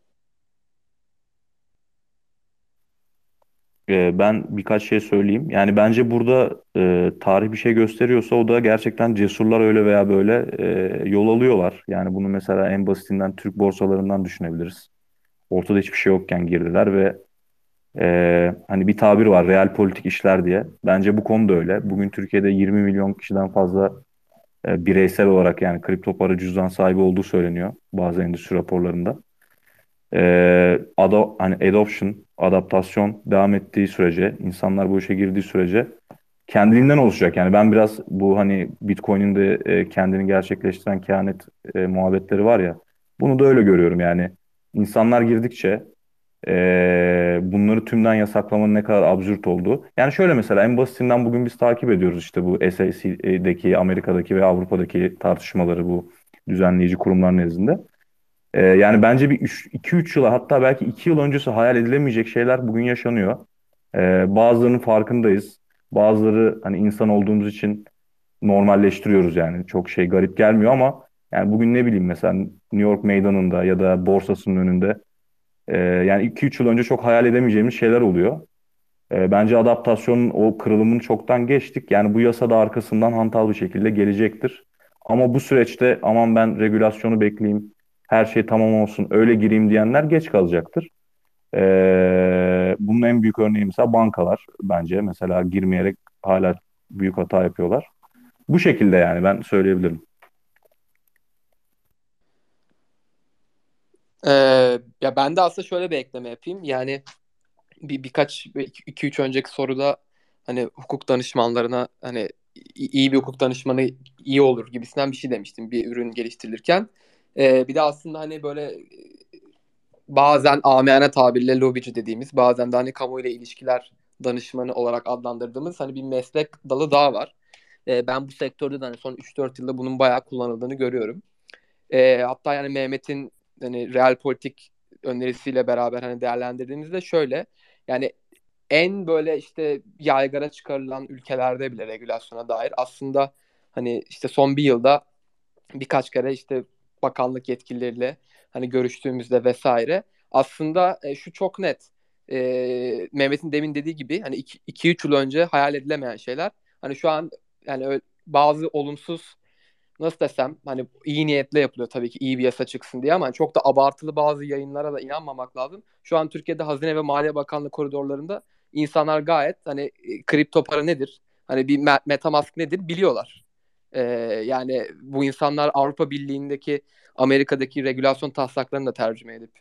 Ee, ben birkaç şey söyleyeyim. Yani bence burada e, tarih bir şey gösteriyorsa o da gerçekten cesurlar öyle veya böyle e, yol alıyorlar. Yani bunu mesela en basitinden Türk borsalarından düşünebiliriz. Ortada hiçbir şey yokken girdiler ve e, hani bir tabir var real politik işler diye. Bence bu konuda öyle. Bugün Türkiye'de 20 milyon kişiden fazla e, bireysel olarak yani kripto para cüzdan sahibi olduğu söyleniyor bazı endüstri raporlarında. e, ado hani adoption, adaptasyon devam ettiği sürece, insanlar bu işe girdiği sürece kendiliğinden oluşacak. Yani ben biraz bu hani Bitcoin'in de e, kendini gerçekleştiren kehanet e, muhabbetleri var ya. Bunu da öyle görüyorum yani. İnsanlar girdikçe e, bunları tümden yasaklamanın ne kadar absürt olduğu. Yani şöyle mesela en basitinden bugün biz takip ediyoruz işte bu SEC'deki, Amerika'daki ve Avrupa'daki tartışmaları bu düzenleyici kurumlar nezdinde. E, yani bence bir 2-3 yıla hatta belki 2 yıl öncesi hayal edilemeyecek şeyler bugün yaşanıyor. E, bazılarının farkındayız. Bazıları hani insan olduğumuz için normalleştiriyoruz yani. Çok şey garip gelmiyor ama yani bugün ne bileyim mesela New York meydanında ya da borsasının önünde e, yani 2-3 yıl önce çok hayal edemeyeceğimiz şeyler oluyor. E, bence adaptasyonun o kırılımını çoktan geçtik. Yani bu yasa da arkasından hantal bir şekilde gelecektir. Ama bu süreçte aman ben regülasyonu bekleyeyim, her şey tamam olsun, öyle gireyim diyenler geç kalacaktır. E, bunun en büyük örneği mesela bankalar bence. Mesela girmeyerek hala büyük hata yapıyorlar. Bu şekilde yani ben söyleyebilirim.
Ee, ya ben de aslında şöyle bir ekleme yapayım. Yani bir birkaç iki üç önceki soruda hani hukuk danışmanlarına hani iyi bir hukuk danışmanı iyi olur gibisinden bir şey demiştim bir ürün geliştirilirken. Ee, bir de aslında hani böyle bazen amiyane tabirle lobici dediğimiz bazen de hani kamuyla ilişkiler danışmanı olarak adlandırdığımız hani bir meslek dalı daha var. Ee, ben bu sektörde de hani son 3-4 yılda bunun bayağı kullanıldığını görüyorum. Ee, hatta yani Mehmet'in hani real politik önerisiyle beraber hani değerlendirdiğimizde şöyle yani en böyle işte yaygara çıkarılan ülkelerde bile regülasyona dair aslında hani işte son bir yılda birkaç kere işte bakanlık yetkilileriyle hani görüştüğümüzde vesaire aslında e, şu çok net e, Mehmet'in demin dediği gibi hani 2-3 yıl önce hayal edilemeyen şeyler. Hani şu an yani bazı olumsuz nasıl desem hani iyi niyetle yapılıyor tabii ki iyi bir yasa çıksın diye ama çok da abartılı bazı yayınlara da inanmamak lazım. Şu an Türkiye'de Hazine ve Maliye Bakanlığı koridorlarında insanlar gayet hani e, kripto para nedir? Hani bir Metamask nedir biliyorlar. Ee, yani bu insanlar Avrupa Birliği'ndeki Amerika'daki regülasyon taslaklarını da tercüme edip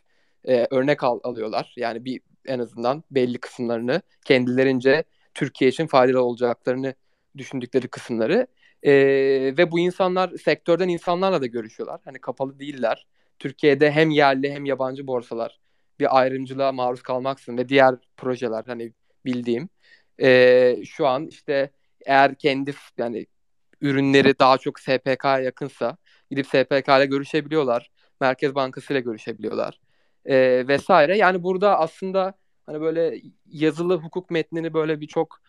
e, örnek al, alıyorlar. Yani bir en azından belli kısımlarını kendilerince Türkiye için faydalı olacaklarını düşündükleri kısımları e, ve bu insanlar sektörden insanlarla da görüşüyorlar. Hani kapalı değiller. Türkiye'de hem yerli hem yabancı borsalar bir ayrımcılığa maruz kalmaksın ve diğer projeler hani bildiğim e, şu an işte eğer kendi yani ürünleri daha çok SPK'ya yakınsa gidip SPK ile görüşebiliyorlar. Merkez Bankası ile görüşebiliyorlar. E, vesaire. Yani burada aslında hani böyle yazılı hukuk metnini böyle bir çok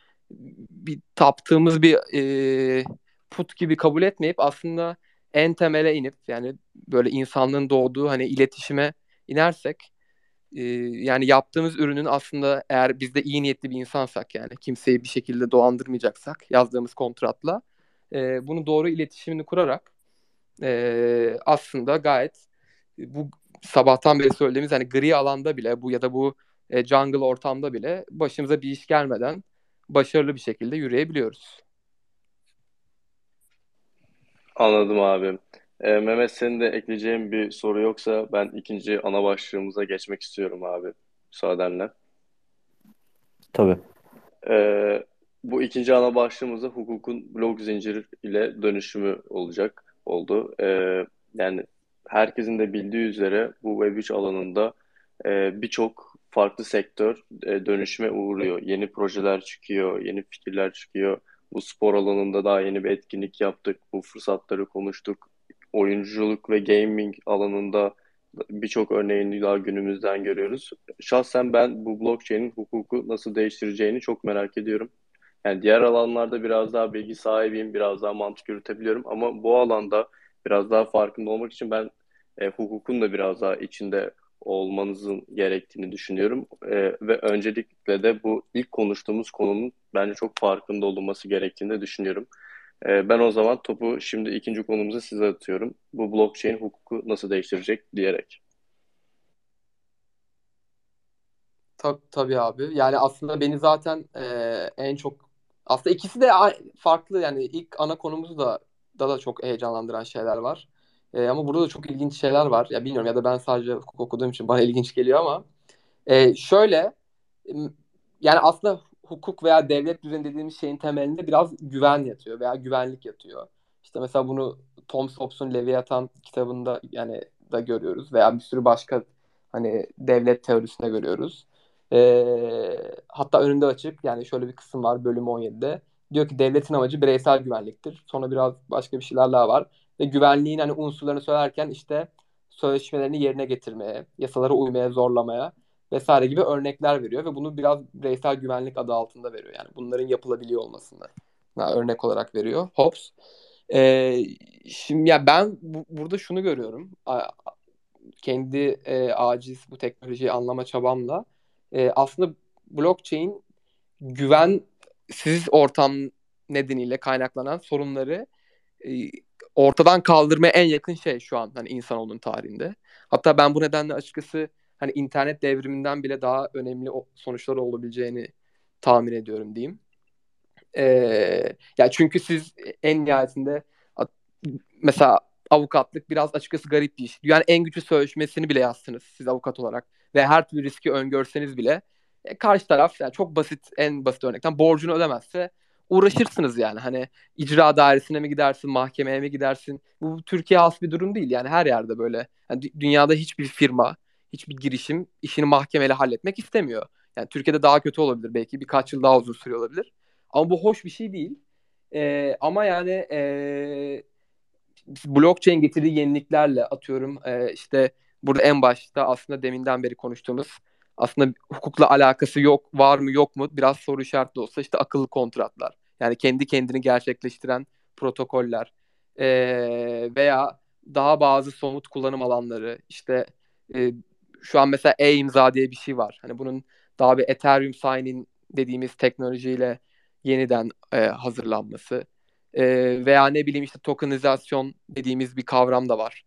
bir taptığımız bir e, put gibi kabul etmeyip aslında en temele inip yani böyle insanlığın doğduğu hani iletişime inersek e, yani yaptığımız ürünün aslında eğer biz de iyi niyetli bir insansak yani kimseyi bir şekilde dolandırmayacaksak yazdığımız kontratla e, bunu doğru iletişimini kurarak e, aslında gayet bu sabahtan beri söylediğimiz hani gri alanda bile bu ya da bu e, jungle ortamda bile başımıza bir iş gelmeden başarılı bir şekilde yürüyebiliyoruz.
Anladım abi. Ee, Mehmet senin de ekleyeceğin bir soru yoksa ben ikinci ana başlığımıza geçmek istiyorum abi müsaadenle.
Tabii.
Ee, bu ikinci ana başlığımızda hukukun blok zinciri ile dönüşümü olacak oldu. Ee, yani herkesin de bildiği üzere bu Web3 alanında e, birçok farklı sektör e, dönüşüme uğruyor. Yeni projeler çıkıyor, yeni fikirler çıkıyor. Bu spor alanında daha yeni bir etkinlik yaptık. Bu fırsatları konuştuk. Oyunculuk ve gaming alanında birçok örneğini daha günümüzden görüyoruz. Şahsen ben bu blockchain'in hukuku nasıl değiştireceğini çok merak ediyorum. Yani diğer alanlarda biraz daha bilgi sahibiyim, biraz daha mantık yürütebiliyorum ama bu alanda biraz daha farkında olmak için ben e, hukukun da biraz daha içinde olmanızın gerektiğini düşünüyorum. E, ve öncelikle de bu ilk konuştuğumuz konunun bence çok farkında olunması gerektiğini de düşünüyorum. E, ben o zaman topu şimdi ikinci konumuza size atıyorum. Bu blockchain hukuku nasıl değiştirecek diyerek.
Tabii, tabii abi. Yani aslında beni zaten e, en çok aslında ikisi de farklı yani ilk ana konumuzda da da çok heyecanlandıran şeyler var. E, ama burada da çok ilginç şeyler var. Ya bilmiyorum ya da ben sadece hukuk okuduğum için bana ilginç geliyor ama e, şöyle yani aslında hukuk veya devlet düzeni dediğimiz şeyin temelinde biraz güven yatıyor veya güvenlik yatıyor. İşte mesela bunu Tom Hobbes'un Leviathan kitabında yani da görüyoruz veya bir sürü başka hani devlet teorisinde görüyoruz. Ee, hatta önünde açık yani şöyle bir kısım var bölüm 17'de. Diyor ki devletin amacı bireysel güvenliktir. Sonra biraz başka bir şeyler daha var. Ve güvenliğin hani unsurlarını söylerken işte sözleşmelerini yerine getirmeye, yasalara uymaya, zorlamaya vesaire gibi örnekler veriyor ve bunu biraz bireysel güvenlik adı altında veriyor. Yani bunların yapılabiliyor olmasını örnek olarak veriyor Hobbes. Ee, şimdi ya ben bu, burada şunu görüyorum. A, kendi e, aciz bu teknolojiyi anlama çabamla e, aslında blockchain güvensiz ortam nedeniyle kaynaklanan sorunları e, ortadan kaldırmaya en yakın şey şu an hani insanoğlunun tarihinde. Hatta ben bu nedenle açıkçası hani internet devriminden bile daha önemli sonuçlar olabileceğini tahmin ediyorum diyeyim. Ee, ya çünkü siz en nihayetinde mesela avukatlık biraz açıkçası garip bir iş. Dünyanın en güçlü sözleşmesini bile yazsınız siz avukat olarak ve her türlü riski öngörseniz bile e, karşı taraf yani çok basit en basit örnekten borcunu ödemezse uğraşırsınız yani. Hani icra dairesine mi gidersin, mahkemeye mi gidersin? Bu Türkiye has bir durum değil yani her yerde böyle. Yani dünyada hiçbir firma, hiçbir girişim işini mahkemeyle halletmek istemiyor. Yani Türkiye'de daha kötü olabilir belki birkaç yıl daha uzun sürüyor olabilir. Ama bu hoş bir şey değil. Ee, ama yani e, blockchain getirdiği yeniliklerle atıyorum e, işte burada en başta aslında deminden beri konuştuğumuz aslında hukukla alakası yok var mı yok mu biraz soru işaretli olsa işte akıllı kontratlar yani kendi kendini gerçekleştiren protokoller e, veya daha bazı somut kullanım alanları işte e, şu an mesela e-imza diye bir şey var. Hani bunun daha bir Ethereum signing dediğimiz teknolojiyle yeniden e, hazırlanması e, veya ne bileyim işte tokenizasyon dediğimiz bir kavram da var.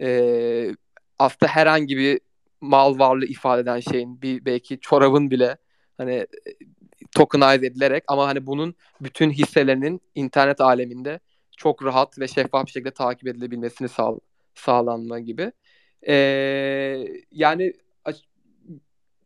E, aslında herhangi bir mal varlığı ifade eden şeyin bir belki çorabın bile hani tokenize edilerek ama hani bunun bütün hisselerinin internet aleminde çok rahat ve şeffaf bir şekilde takip edilebilmesini sağ, sağlanma gibi. Ee, yani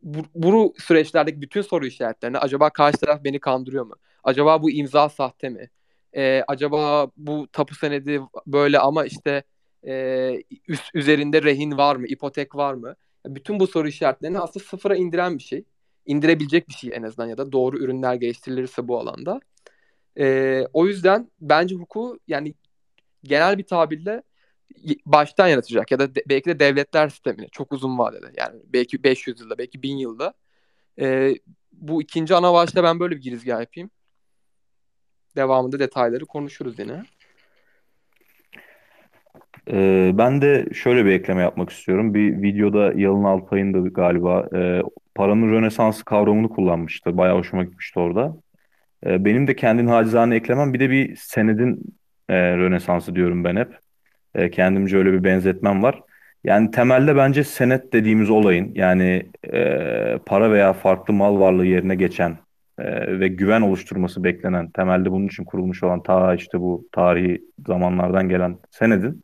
bu, bu süreçlerdeki bütün soru işaretlerini acaba karşı taraf beni kandırıyor mu? Acaba bu imza sahte mi? Ee, acaba bu tapu senedi böyle ama işte e, üst, üzerinde rehin var mı? ipotek var mı? Bütün bu soru işaretlerini aslında sıfıra indiren bir şey. İndirebilecek bir şey en azından ya da doğru ürünler geliştirilirse bu alanda. Ee, o yüzden bence hukuku yani genel bir tabirle baştan yaratacak ya da de, belki de devletler sistemini çok uzun vadede yani belki 500 yılda belki 1000 yılda e, bu ikinci ana başta ben böyle bir girizgah yapayım. Devamında detayları konuşuruz yine.
Ee, ben de şöyle bir ekleme yapmak istiyorum. Bir videoda Yalın Alpay'ın da galiba e, paranın rönesansı kavramını kullanmıştı. Bayağı hoşuma gitmişti orada. E, benim de kendini hacizane eklemem bir de bir senedin e, rönesansı diyorum ben hep. E, kendimce öyle bir benzetmem var. Yani temelde bence senet dediğimiz olayın yani e, para veya farklı mal varlığı yerine geçen e, ve güven oluşturması beklenen temelde bunun için kurulmuş olan ta işte bu tarihi zamanlardan gelen senedin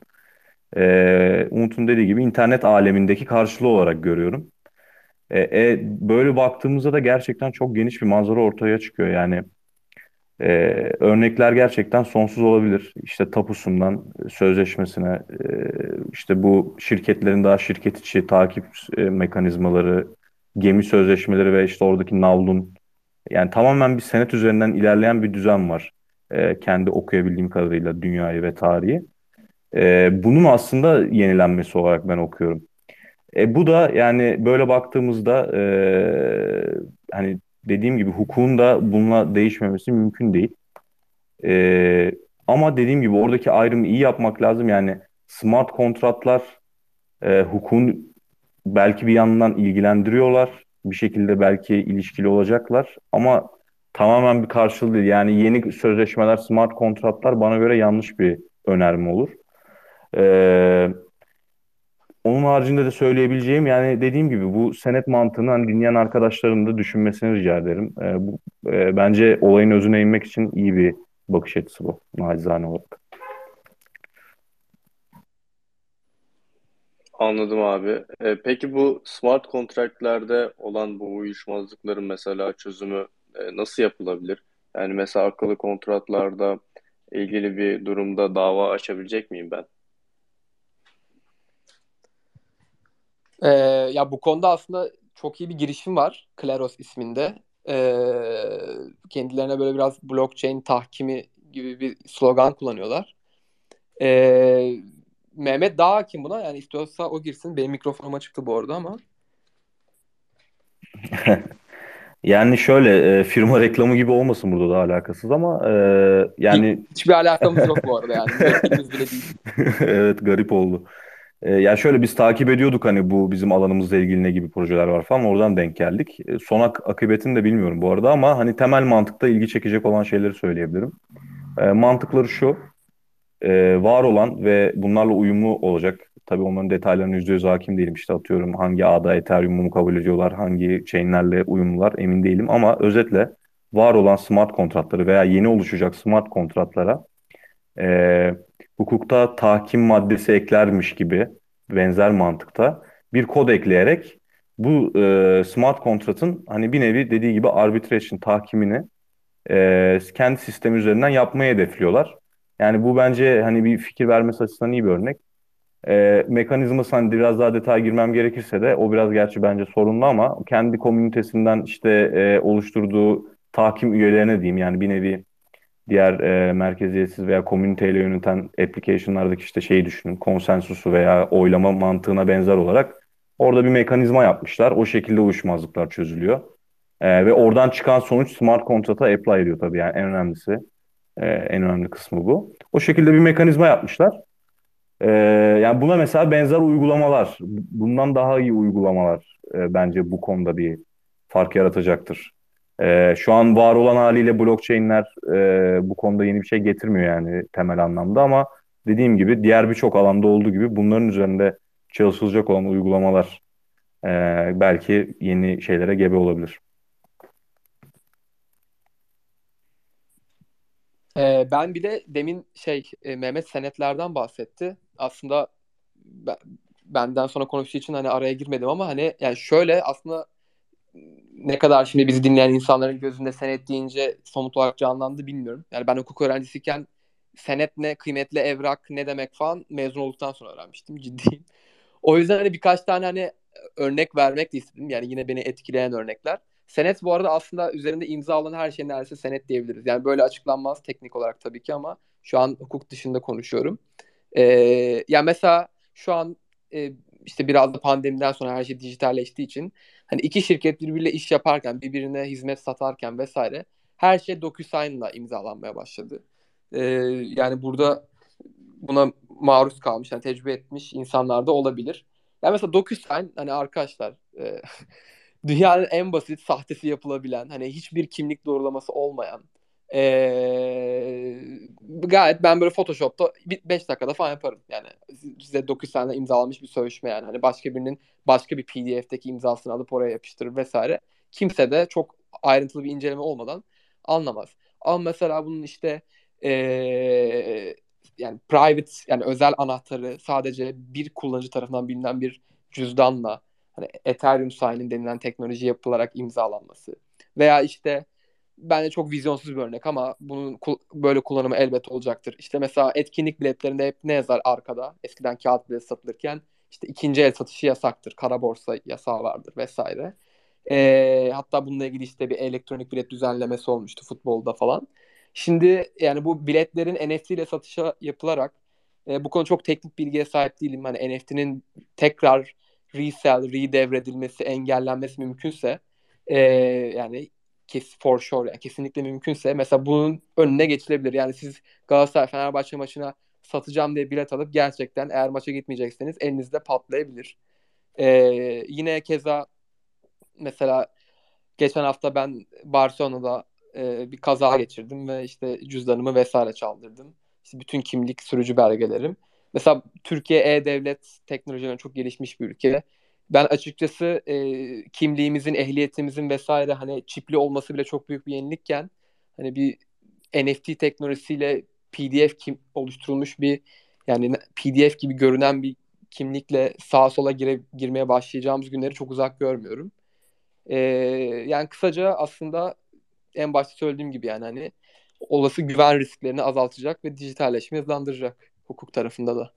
e, Umut'un dediği gibi internet alemindeki karşılığı olarak görüyorum. E, e, böyle baktığımızda da gerçekten çok geniş bir manzara ortaya çıkıyor. Yani e, örnekler gerçekten sonsuz olabilir. İşte tapusundan sözleşmesine, e, işte bu şirketlerin daha şirket içi takip e, mekanizmaları, gemi sözleşmeleri ve işte oradaki navlun. Yani tamamen bir senet üzerinden ilerleyen bir düzen var. E, kendi okuyabildiğim kadarıyla dünyayı ve tarihi. E, bunun aslında yenilenmesi olarak ben okuyorum. E, bu da yani böyle baktığımızda e, hani dediğim gibi hukukun da bununla değişmemesi mümkün değil. E, ama dediğim gibi oradaki ayrımı iyi yapmak lazım. Yani smart kontratlar e, hukukun belki bir yandan ilgilendiriyorlar. Bir şekilde belki ilişkili olacaklar. Ama tamamen bir karşılığı değil. Yani yeni sözleşmeler, smart kontratlar bana göre yanlış bir önerme olur. Ee, onun haricinde de söyleyebileceğim yani dediğim gibi bu senet mantığını hani dinleyen arkadaşlarım da düşünmesini rica ederim. Ee, bu, e, bence olayın özüne inmek için iyi bir bakış açısı bu nacizane olarak.
Anladım abi. E, peki bu smart kontratlarda olan bu uyuşmazlıkların mesela çözümü e, nasıl yapılabilir? Yani mesela akıllı kontratlarda ilgili bir durumda dava açabilecek miyim ben?
Ee, ya bu konuda aslında çok iyi bir girişim var. Kleros isminde. Ee, kendilerine böyle biraz blockchain tahkimi gibi bir slogan kullanıyorlar. Ee, Mehmet daha hakim buna. Yani istiyorsa o girsin. Benim mikrofonuma çıktı bu arada ama.
Yani şöyle e, firma reklamı gibi olmasın burada da alakasız ama e, yani
Hiçbir alakamız yok bu arada yani. Bile değil.
evet garip oldu. E, ya şöyle biz takip ediyorduk hani bu bizim alanımızla ilgili ne gibi projeler var falan oradan denk geldik. E, son ak- akıbetini de bilmiyorum bu arada ama hani temel mantıkta ilgi çekecek olan şeyleri söyleyebilirim. E, mantıkları şu e, var olan ve bunlarla uyumlu olacak. Tabii onların detaylarına yüzde yüz hakim değilim. İşte atıyorum hangi ağda Ethereum'u mu kabul ediyorlar, hangi chainlerle uyumlular emin değilim. Ama özetle var olan smart kontratları veya yeni oluşacak smart kontratlara e, hukukta tahkim maddesi eklermiş gibi benzer mantıkta bir kod ekleyerek bu e, smart kontratın hani bir nevi dediği gibi arbitration tahkimini e, kendi sistemi üzerinden yapmayı hedefliyorlar. Yani bu bence hani bir fikir vermesi açısından iyi bir örnek. E, mekanizması hani biraz daha detay girmem gerekirse de o biraz gerçi bence sorunlu ama kendi komünitesinden işte e, oluşturduğu tahkim üyelerine diyeyim yani bir nevi diğer e, merkeziyetsiz veya komüniteyle yöneten application'lardaki işte şeyi düşünün konsensusu veya oylama mantığına benzer olarak orada bir mekanizma yapmışlar. O şekilde uyuşmazlıklar çözülüyor. E, ve oradan çıkan sonuç smart kontrata apply ediyor tabii yani en önemlisi. E, en önemli kısmı bu. O şekilde bir mekanizma yapmışlar. E, yani buna mesela benzer uygulamalar, bundan daha iyi uygulamalar e, bence bu konuda bir fark yaratacaktır. E, şu an var olan haliyle blockchain'ler e, bu konuda yeni bir şey getirmiyor yani temel anlamda ama dediğim gibi diğer birçok alanda olduğu gibi bunların üzerinde çalışılacak olan uygulamalar e, belki yeni şeylere gebe olabilir.
Ee, ben bir de demin şey e, Mehmet senetlerden bahsetti. Aslında ben, benden sonra konuştuğu için hani araya girmedim ama hani yani şöyle aslında ne kadar şimdi bizi dinleyen insanların gözünde senet deyince somut olarak canlandı bilmiyorum. Yani ben hukuk öğrencisiyken senet ne, kıymetli evrak ne demek falan mezun olduktan sonra öğrenmiştim ciddiyim. O yüzden hani birkaç tane hani örnek vermek de istedim. Yani yine beni etkileyen örnekler. Senet bu arada aslında üzerinde imza alan her şey neredeyse senet diyebiliriz. Yani böyle açıklanmaz teknik olarak tabii ki ama şu an hukuk dışında konuşuyorum. Ee, yani mesela şu an e, işte biraz da pandemiden sonra her şey dijitalleştiği için hani iki şirket birbiriyle iş yaparken, birbirine hizmet satarken vesaire her şey DocuSign'la imzalanmaya başladı. Ee, yani burada buna maruz kalmış, yani tecrübe etmiş insanlar da olabilir. Yani mesela DocuSign hani arkadaşlar e, dünyanın en basit sahtesi yapılabilen hani hiçbir kimlik doğrulaması olmayan ee, gayet ben böyle Photoshop'ta 5 dakikada falan yaparım. Yani size 9 tane imzalanmış bir sözleşme yani. Hani başka birinin başka bir PDF'deki imzasını alıp oraya yapıştırır vesaire. Kimse de çok ayrıntılı bir inceleme olmadan anlamaz. Ama mesela bunun işte ee, yani private yani özel anahtarı sadece bir kullanıcı tarafından bilinen bir cüzdanla hani Ethereum Sign'in denilen teknoloji yapılarak imzalanması veya işte bence çok vizyonsuz bir örnek ama bunun böyle kullanımı elbet olacaktır. İşte mesela etkinlik biletlerinde hep ne yazar arkada? Eskiden kağıt bilet satılırken işte ikinci el satışı yasaktır. Kara borsa yasağı vardır vesaire. E, hatta bununla ilgili işte bir elektronik bilet düzenlemesi olmuştu futbolda falan. Şimdi yani bu biletlerin NFT ile satışa yapılarak e, bu konu çok teknik bilgiye sahip değilim. Hani NFT'nin tekrar resell, redevredilmesi, engellenmesi mümkünse e, yani kes for sure yani kesinlikle mümkünse mesela bunun önüne geçilebilir. Yani siz Galatasaray Fenerbahçe maçına satacağım diye bilet alıp gerçekten eğer maça gitmeyecekseniz elinizde patlayabilir. Ee, yine keza mesela geçen hafta ben Barcelona'da e, bir kaza geçirdim ve işte cüzdanımı vesaire çaldırdım. İşte bütün kimlik sürücü belgelerim. Mesela Türkiye e-devlet teknolojilerine çok gelişmiş bir ülke ben açıkçası e, kimliğimizin, ehliyetimizin vesaire hani çipli olması bile çok büyük bir yenilikken hani bir NFT teknolojisiyle PDF kim oluşturulmuş bir yani PDF gibi görünen bir kimlikle sağa sola gire, girmeye başlayacağımız günleri çok uzak görmüyorum. E, yani kısaca aslında en başta söylediğim gibi yani hani olası güven risklerini azaltacak ve dijitalleşmeyi hızlandıracak hukuk tarafında da.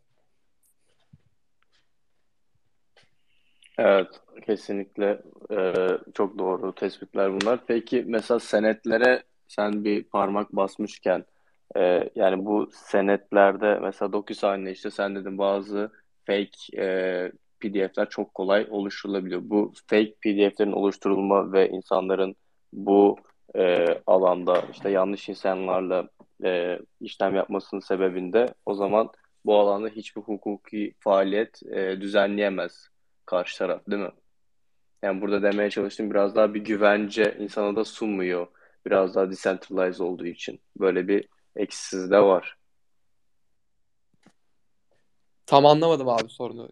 Evet, kesinlikle e, çok doğru tespitler bunlar. Peki mesela senetlere sen bir parmak basmışken e, yani bu senetlerde mesela DocuSign'le işte sen dedin bazı fake e, PDF'ler çok kolay oluşturulabiliyor. Bu fake PDF'lerin oluşturulma ve insanların bu e, alanda işte yanlış insanlarla e, işlem yapmasının sebebinde o zaman bu alanda hiçbir hukuki faaliyet e, düzenleyemez karşı taraf değil mi? Yani burada demeye çalıştığım biraz daha bir güvence insana da sunmuyor. Biraz daha decentralized olduğu için. Böyle bir eksisi de var.
Tam anlamadım abi sorunu.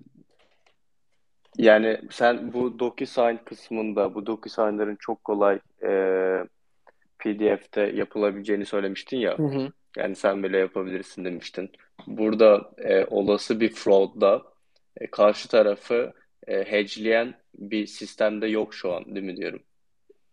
Yani sen bu DocuSign kısmında bu DocuSign'ların çok kolay e, PDF'te yapılabileceğini söylemiştin ya.
Hı hı.
Yani sen bile yapabilirsin demiştin. Burada e, olası bir fraudda e, karşı tarafı e, hedgeleyen bir sistemde yok şu an değil mi diyorum.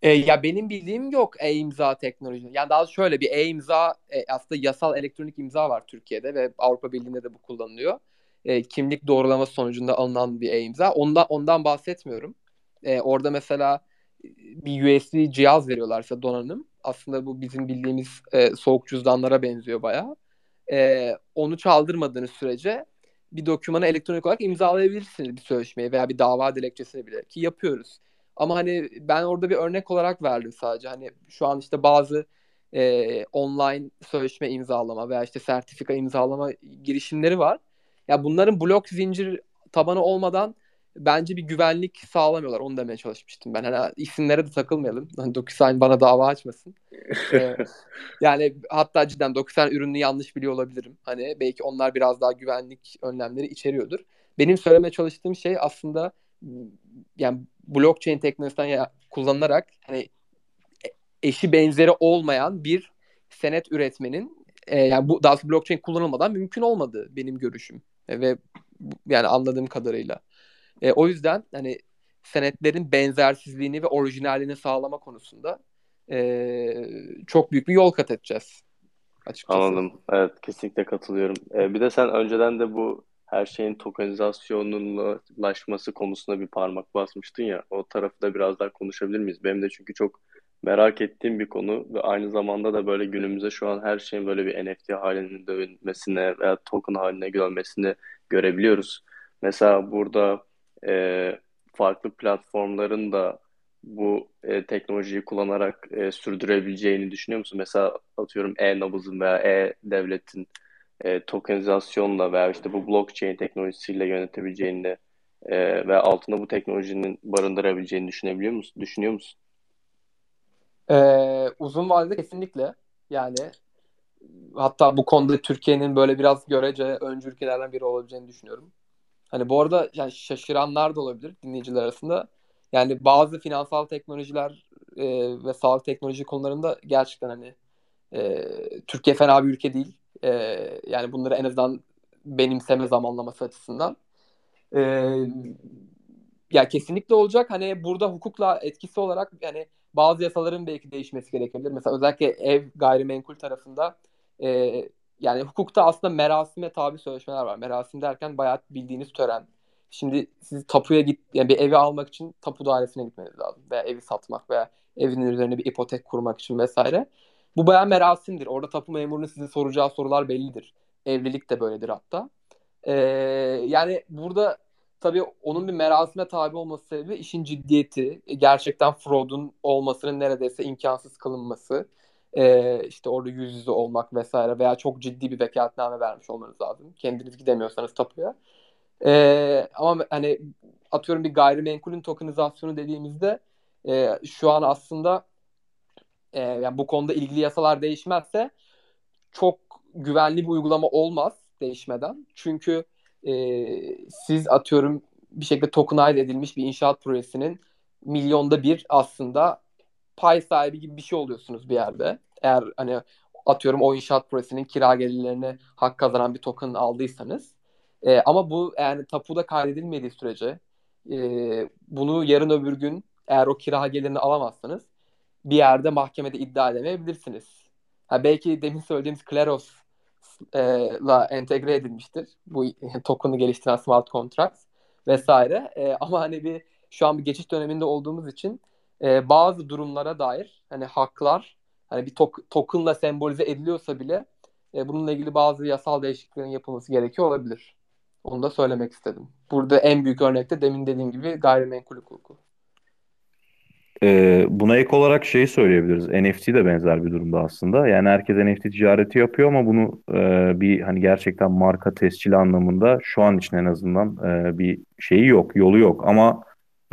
E, ya benim bildiğim yok e-imza teknolojisi. Yani daha şöyle bir e-imza e, aslında yasal elektronik imza var Türkiye'de ve Avrupa Birliği'nde de bu kullanılıyor. E, kimlik doğrulama sonucunda alınan bir e-imza. Ondan ondan bahsetmiyorum. E, orada mesela bir USB cihaz veriyorlar size donanım. Aslında bu bizim bildiğimiz e, soğuk cüzdanlara benziyor bayağı. E, onu çaldırmadığınız sürece bir dokümanı elektronik olarak imzalayabilirsiniz bir sözleşmeyi veya bir dava dilekçesini bile ki yapıyoruz. Ama hani ben orada bir örnek olarak verdim sadece. Hani şu an işte bazı e, online sözleşme imzalama veya işte sertifika imzalama girişimleri var. Ya bunların blok zincir tabanı olmadan bence bir güvenlik sağlamıyorlar. Onu demeye çalışmıştım ben. Hani isimlere de takılmayalım. Hani DocuSign bana dava açmasın. ee, yani hatta cidden DocuSign ürünü yanlış biliyor olabilirim. Hani belki onlar biraz daha güvenlik önlemleri içeriyordur. Benim söylemeye çalıştığım şey aslında yani blockchain teknolojisinden ya, kullanılarak hani eşi benzeri olmayan bir senet üretmenin e, yani bu daha blockchain kullanılmadan mümkün olmadı benim görüşüm e, ve yani anladığım kadarıyla. E, o yüzden hani senetlerin benzersizliğini ve orijinalliğini sağlama konusunda e, çok büyük bir yol kat edeceğiz.
Açıkçası. Anladım. Evet kesinlikle katılıyorum. Ee, bir de sen önceden de bu her şeyin tokenizasyonunlaşması konusunda bir parmak basmıştın ya. O tarafı da biraz daha konuşabilir miyiz? Benim de çünkü çok merak ettiğim bir konu ve aynı zamanda da böyle günümüzde şu an her şeyin böyle bir NFT haline dönmesine veya token haline gelmesini görebiliyoruz. Mesela burada e, farklı platformların da bu e, teknolojiyi kullanarak e, sürdürebileceğini düşünüyor musun? Mesela atıyorum e-nabızın veya e-devletin e, tokenizasyonla veya işte bu blockchain teknolojisiyle yönetebileceğini e, ve altında bu teknolojinin barındırabileceğini düşünebiliyor musun? Düşünüyor musun?
Ee, uzun vadede kesinlikle. Yani hatta bu konuda Türkiye'nin böyle biraz görece öncü ülkelerden biri olabileceğini düşünüyorum. Hani bu arada yani şaşıranlar da olabilir dinleyiciler arasında. Yani bazı finansal teknolojiler e, ve sağlık teknoloji konularında gerçekten hani e, Türkiye fena bir ülke değil. E, yani bunları en azından benimseme zamanlaması açısından. E, ya kesinlikle olacak. Hani burada hukukla etkisi olarak yani bazı yasaların belki değişmesi gerekebilir. Mesela özellikle ev gayrimenkul tarafında e, yani hukukta aslında merasime tabi sözleşmeler var. Merasim derken bayağı bildiğiniz tören. Şimdi siz tapuya git yani bir evi almak için tapu dairesine gitmeniz lazım veya evi satmak veya evinin üzerine bir ipotek kurmak için vesaire. Bu bayağı merasimdir. Orada tapu memurunun size soracağı sorular bellidir. Evlilik de böyledir hatta. Ee, yani burada tabii onun bir merasime tabi olması sebebi işin ciddiyeti, gerçekten fraudun olmasının neredeyse imkansız kılınması e, işte orada yüz yüze olmak vesaire veya çok ciddi bir vekaletname vermiş olmanız lazım. Kendiniz gidemiyorsanız tapuya. E, ama hani atıyorum bir gayrimenkulün tokenizasyonu dediğimizde e, şu an aslında e, yani bu konuda ilgili yasalar değişmezse çok güvenli bir uygulama olmaz değişmeden. Çünkü e, siz atıyorum bir şekilde tokenize edilmiş bir inşaat projesinin milyonda bir aslında pay sahibi gibi bir şey oluyorsunuz bir yerde. Eğer hani atıyorum o inşaat projesinin kira gelirlerine hak kazanan bir token aldıysanız. E, ama bu yani tapuda kaydedilmediği sürece e, bunu yarın öbür gün eğer o kira gelirini alamazsanız bir yerde mahkemede iddia edemeyebilirsiniz. Ha, belki demin söylediğimiz Kleros entegre edilmiştir. Bu token'ı geliştiren smart contracts vesaire. E, ama hani bir şu an bir geçiş döneminde olduğumuz için e, bazı durumlara dair hani haklar hani bir tok, token'la sembolize ediliyorsa bile e, bununla ilgili bazı yasal değişikliklerin yapılması gerekiyor olabilir. Onu da söylemek istedim. Burada en büyük örnekte demin dediğim gibi gayrimenkul hukuku.
Ee, buna ek olarak şeyi söyleyebiliriz. NFT de benzer bir durumda aslında. Yani herkes NFT ticareti yapıyor ama bunu e, bir hani gerçekten marka tescili anlamında şu an için en azından e, bir şeyi yok, yolu yok. Ama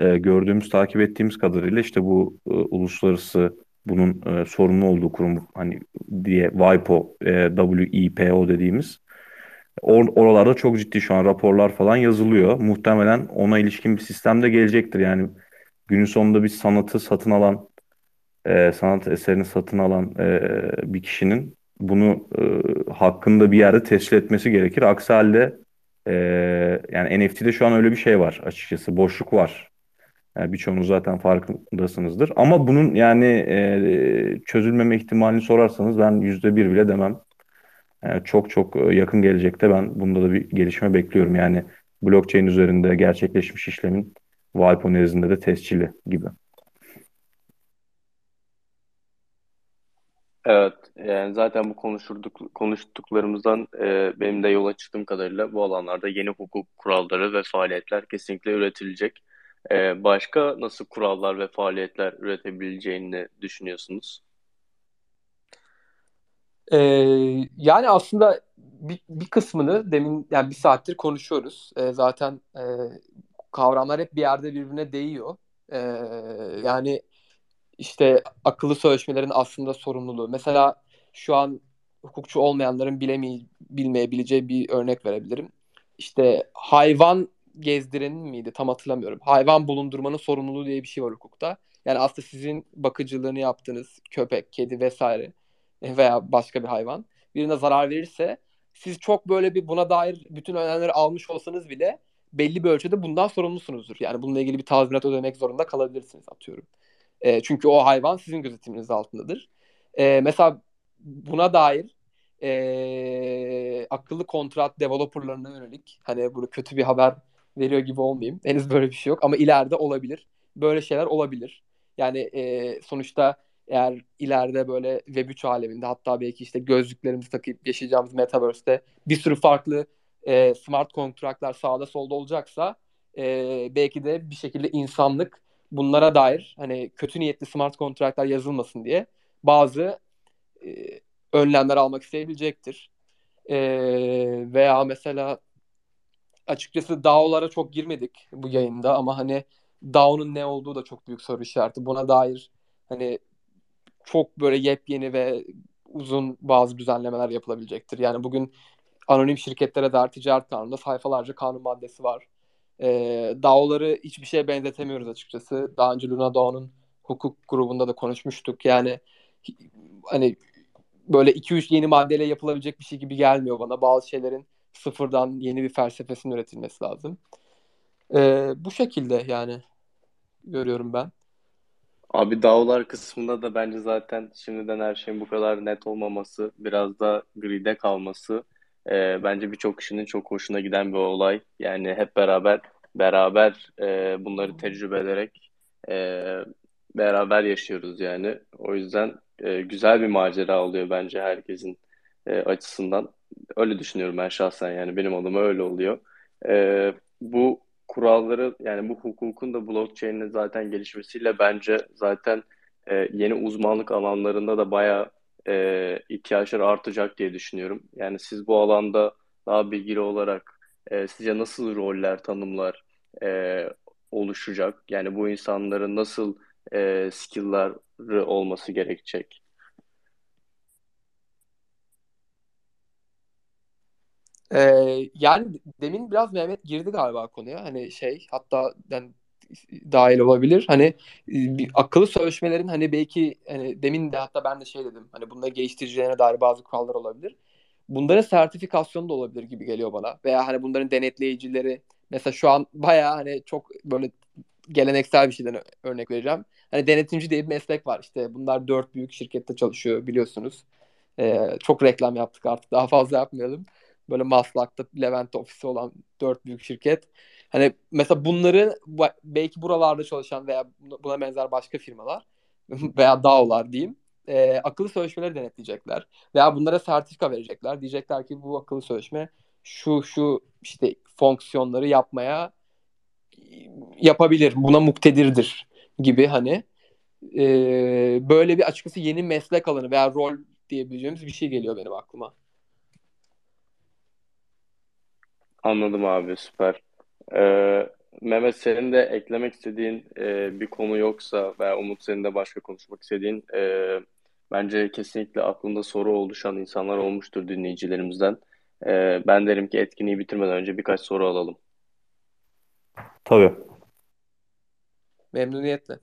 e, gördüğümüz, takip ettiğimiz kadarıyla işte bu e, uluslararası bunun e, sorumlu olduğu kurum hani diye WIPO, e, WIPO dediğimiz or oralarda çok ciddi şu an raporlar falan yazılıyor. Muhtemelen ona ilişkin bir sistem de gelecektir. Yani günün sonunda bir sanatı satın alan, e, sanat eserini satın alan e, bir kişinin bunu e, hakkında bir yerde tescil etmesi gerekir. Aksi halde e, yani NFT'de şu an öyle bir şey var açıkçası. Boşluk var. Yani birçoğunuz zaten farkındasınızdır. Ama bunun yani e, çözülmeme ihtimalini sorarsanız ben yüzde bir bile demem. Yani çok çok yakın gelecekte ben bunda da bir gelişme bekliyorum. Yani blockchain üzerinde gerçekleşmiş işlemin Valpo nezdinde de tescili gibi.
Evet, yani zaten bu konuşurduk, konuştuklarımızdan e, benim de yola çıktığım kadarıyla bu alanlarda yeni hukuk kuralları ve faaliyetler kesinlikle üretilecek. E, başka nasıl kurallar ve faaliyetler üretebileceğini düşünüyorsunuz?
Ee, yani aslında bir, bir kısmını demin yani bir saattir konuşuyoruz. Ee, zaten e, kavramlar hep bir yerde birbirine değiyor. Ee, yani işte akıllı sözleşmelerin aslında sorumluluğu. Mesela şu an hukukçu olmayanların bilemey bilmeyebileceği bir örnek verebilirim. İşte hayvan gezdirenin miydi tam hatırlamıyorum. Hayvan bulundurmanın sorumluluğu diye bir şey var hukukta. Yani aslında sizin bakıcılığını yaptığınız köpek, kedi vesaire veya başka bir hayvan birine zarar verirse siz çok böyle bir buna dair bütün önlemleri almış olsanız bile belli bir ölçüde bundan sorumlusunuzdur. Yani bununla ilgili bir tazminat ödemek zorunda kalabilirsiniz atıyorum. E, çünkü o hayvan sizin gözetiminiz altındadır. E, mesela buna dair e, akıllı kontrat developerlarına yönelik hani bunu kötü bir haber veriyor gibi olmayayım. Henüz böyle bir şey yok ama ileride olabilir. Böyle şeyler olabilir. Yani e, sonuçta eğer ileride böyle Web3 aleminde hatta belki işte gözlüklerimizi takıp yaşayacağımız Metaverse'te bir sürü farklı e, smart kontraktlar sağda solda olacaksa e, belki de bir şekilde insanlık bunlara dair hani kötü niyetli smart kontratlar yazılmasın diye bazı e, önlemler almak isteyebilecektir. E, veya mesela açıkçası DAO'lara çok girmedik bu yayında ama hani DAO'nun ne olduğu da çok büyük soru işareti. Buna dair hani çok böyle yepyeni ve uzun bazı düzenlemeler yapılabilecektir. Yani bugün anonim şirketlere dair ticaret kanununda sayfalarca kanun maddesi var. E, DAO'ları hiçbir şeye benzetemiyoruz açıkçası. Daha önce Luna DAO'nun hukuk grubunda da konuşmuştuk. Yani hani böyle 2-3 yeni maddeyle yapılabilecek bir şey gibi gelmiyor bana. Bazı şeylerin sıfırdan yeni bir felsefesinin üretilmesi lazım. E, bu şekilde yani görüyorum ben.
Abi dağlar kısmında da bence zaten şimdiden her şeyin bu kadar net olmaması, biraz da gride kalması e, bence birçok kişinin çok hoşuna giden bir olay. Yani hep beraber beraber e, bunları tecrübe ederek e, beraber yaşıyoruz yani. O yüzden e, güzel bir macera oluyor bence herkesin e, açısından. Öyle düşünüyorum ben şahsen yani benim adıma öyle oluyor. E, bu kuralları yani bu hukukun da blockchain'in zaten gelişmesiyle bence zaten e, yeni uzmanlık alanlarında da bayağı e, ihtiyaçlar artacak diye düşünüyorum. Yani siz bu alanda daha bilgili olarak e, sizce nasıl roller, tanımlar e, oluşacak? Yani bu insanların nasıl e, skill'ları olması gerekecek?
Ee, yani demin biraz Mehmet girdi galiba konuya. Hani şey hatta yani dahil olabilir. Hani bir akıllı sözleşmelerin hani belki hani demin de hatta ben de şey dedim. Hani bunda geliştiricilerine dair bazı kurallar olabilir. bunların sertifikasyonu da olabilir gibi geliyor bana. Veya hani bunların denetleyicileri mesela şu an bayağı hani çok böyle geleneksel bir şeyden örnek vereceğim. Hani denetimci diye bir meslek var. İşte bunlar dört büyük şirkette çalışıyor biliyorsunuz. Ee, çok reklam yaptık artık daha fazla yapmayalım. Böyle Maslak'ta Levent ofisi olan dört büyük şirket. Hani mesela bunları belki buralarda çalışan veya buna benzer başka firmalar veya DAO'lar diyeyim e, akıllı sözleşmeleri denetleyecekler. Veya bunlara sertifika verecekler. Diyecekler ki bu akıllı sözleşme şu şu işte fonksiyonları yapmaya yapabilir. Buna muktedirdir gibi hani e, böyle bir açıkçası yeni meslek alanı veya rol diyebileceğimiz bir şey geliyor benim aklıma.
Anladım abi süper. Ee, Mehmet senin de eklemek istediğin e, bir konu yoksa veya Umut senin de başka konuşmak istediğin e, bence kesinlikle aklında soru oluşan insanlar olmuştur dinleyicilerimizden. E, ben derim ki etkinliği bitirmeden önce birkaç soru alalım.
Tabii.
Memnuniyetle.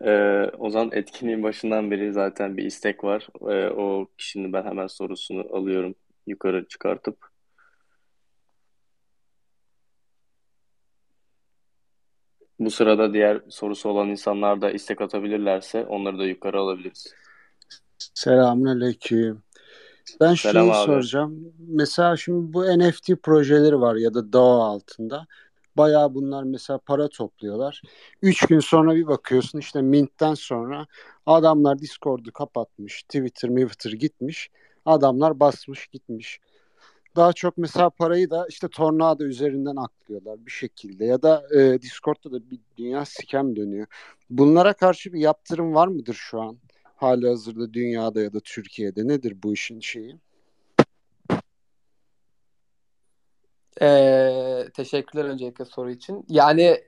Ee, o zaman etkinliğin başından beri zaten bir istek var. Ee, o kişinin ben hemen sorusunu alıyorum yukarı çıkartıp. Bu sırada diğer sorusu olan insanlar da istek atabilirlerse onları da yukarı alabiliriz.
Selamünaleyküm. Ben
Selam
şeyi
abi.
soracağım. Mesela şimdi bu NFT projeleri var ya da DAO altında. Bayağı bunlar mesela para topluyorlar. Üç gün sonra bir bakıyorsun işte Mint'ten sonra adamlar Discord'u kapatmış. Twitter, Twitter gitmiş. Adamlar basmış gitmiş. Daha çok mesela parayı da işte Tornado üzerinden aklıyorlar bir şekilde. Ya da e, Discord'da da bir dünya scam dönüyor. Bunlara karşı bir yaptırım var mıdır şu an? Hali hazırda dünyada ya da Türkiye'de nedir bu işin şeyi?
Ee, teşekkürler öncelikle soru için. Yani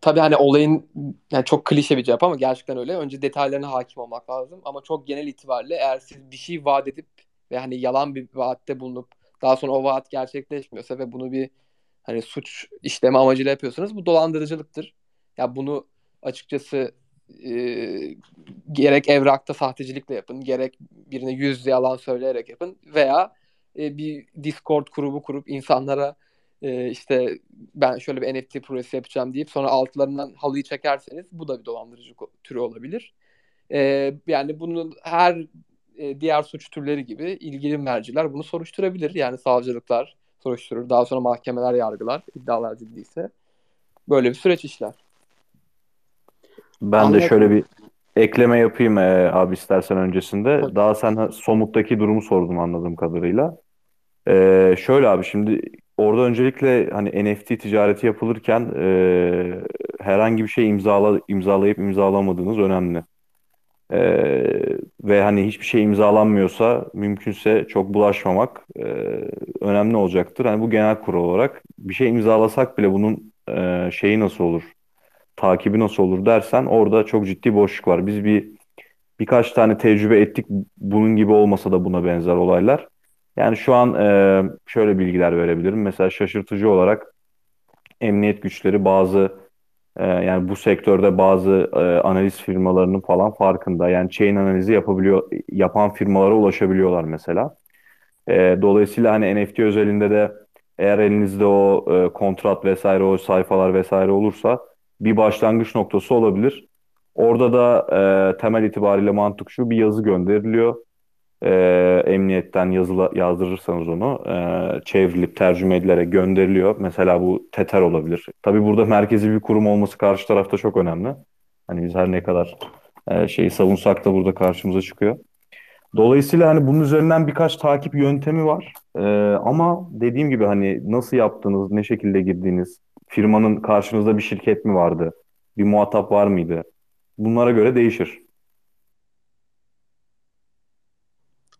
tabii hani olayın yani çok klişe bir cevap ama gerçekten öyle. Önce detaylarına hakim olmak lazım ama çok genel itibariyle eğer siz bir şey vaat edip ve hani yalan bir vaatte bulunup daha sonra o vaat gerçekleşmiyorsa ve bunu bir hani suç işleme amacıyla yapıyorsanız bu dolandırıcılıktır. Ya bunu açıkçası e, gerek evrakta sahtecilikle yapın, gerek birine yüz yalan söyleyerek yapın veya e, bir Discord grubu kurup insanlara e, işte ben şöyle bir NFT projesi yapacağım deyip sonra altlarından halıyı çekerseniz bu da bir dolandırıcı türü olabilir. E, yani bunun her e, diğer suç türleri gibi ilgili merciler bunu soruşturabilir. Yani savcılıklar soruşturur. Daha sonra mahkemeler yargılar iddialar ciddiyse. Böyle bir süreç işler.
Ben
Anladım.
de şöyle bir ekleme yapayım e, abi istersen öncesinde. Daha sen somuttaki durumu sordun anladığım kadarıyla. E, şöyle abi şimdi orada öncelikle hani NFT ticareti yapılırken e, herhangi bir şey imzala, imzalayıp imzalamadığınız önemli. E, ve hani hiçbir şey imzalanmıyorsa mümkünse çok bulaşmamak e, önemli olacaktır. Hani bu genel kural olarak bir şey imzalasak bile bunun e, şeyi nasıl olur? takibi nasıl olur dersen orada çok ciddi boşluk var. Biz bir birkaç tane tecrübe ettik bunun gibi olmasa da buna benzer olaylar. Yani şu an e, şöyle bilgiler verebilirim. Mesela şaşırtıcı olarak emniyet güçleri bazı e, yani bu sektörde bazı e, analiz firmalarının falan farkında. Yani chain analizi yapabiliyor yapan firmalara ulaşabiliyorlar mesela. E, dolayısıyla hani NFT özelinde de eğer elinizde o e, kontrat vesaire o sayfalar vesaire olursa bir başlangıç noktası olabilir. Orada da e, temel itibariyle mantık şu bir yazı gönderiliyor. E, emniyetten yazıla, yazdırırsanız onu e, çevrilip tercüme edilerek gönderiliyor. Mesela bu TETER olabilir. Tabii burada merkezi bir kurum olması karşı tarafta çok önemli. Hani biz her ne kadar e, şeyi savunsak da burada karşımıza çıkıyor. Dolayısıyla hani bunun üzerinden birkaç takip yöntemi var. E, ama dediğim gibi hani nasıl yaptınız, ne şekilde girdiğiniz, firmanın karşınızda bir şirket mi vardı? Bir muhatap var mıydı? Bunlara göre değişir.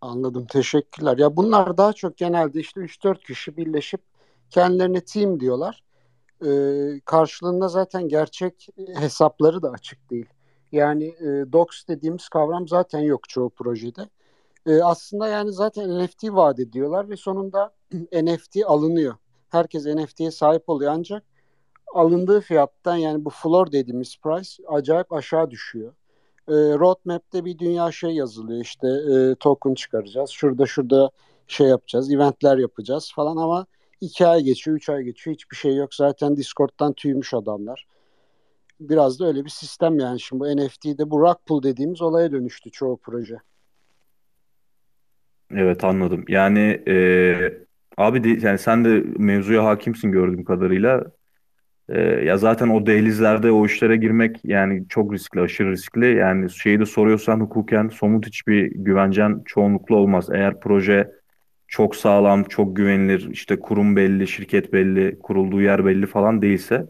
Anladım. Teşekkürler. Ya bunlar daha çok genelde işte 3-4 kişi birleşip kendilerine team diyorlar. Ee, karşılığında zaten gerçek hesapları da açık değil. Yani e, docs dediğimiz kavram zaten yok çoğu projede. E, aslında yani zaten NFT vaat ediyorlar ve sonunda NFT alınıyor. Herkes NFT'ye sahip oluyor ancak alındığı fiyattan yani bu floor dediğimiz price acayip aşağı düşüyor. E, roadmap'te bir dünya şey yazılıyor işte e, token çıkaracağız. Şurada şurada şey yapacağız, eventler yapacağız falan ama iki ay geçiyor, üç ay geçiyor. Hiçbir şey yok. Zaten Discord'dan tüymüş adamlar. Biraz da öyle bir sistem yani. Şimdi bu NFT'de bu rug pull dediğimiz olaya dönüştü çoğu proje.
Evet anladım. Yani e, abi de, yani sen de mevzuya hakimsin gördüğüm kadarıyla. E, ya zaten o dehlizlerde o işlere girmek yani çok riskli, aşırı riskli. Yani şeyi de soruyorsan hukuken somut hiçbir güvencen çoğunlukla olmaz. Eğer proje çok sağlam, çok güvenilir, işte kurum belli, şirket belli, kurulduğu yer belli falan değilse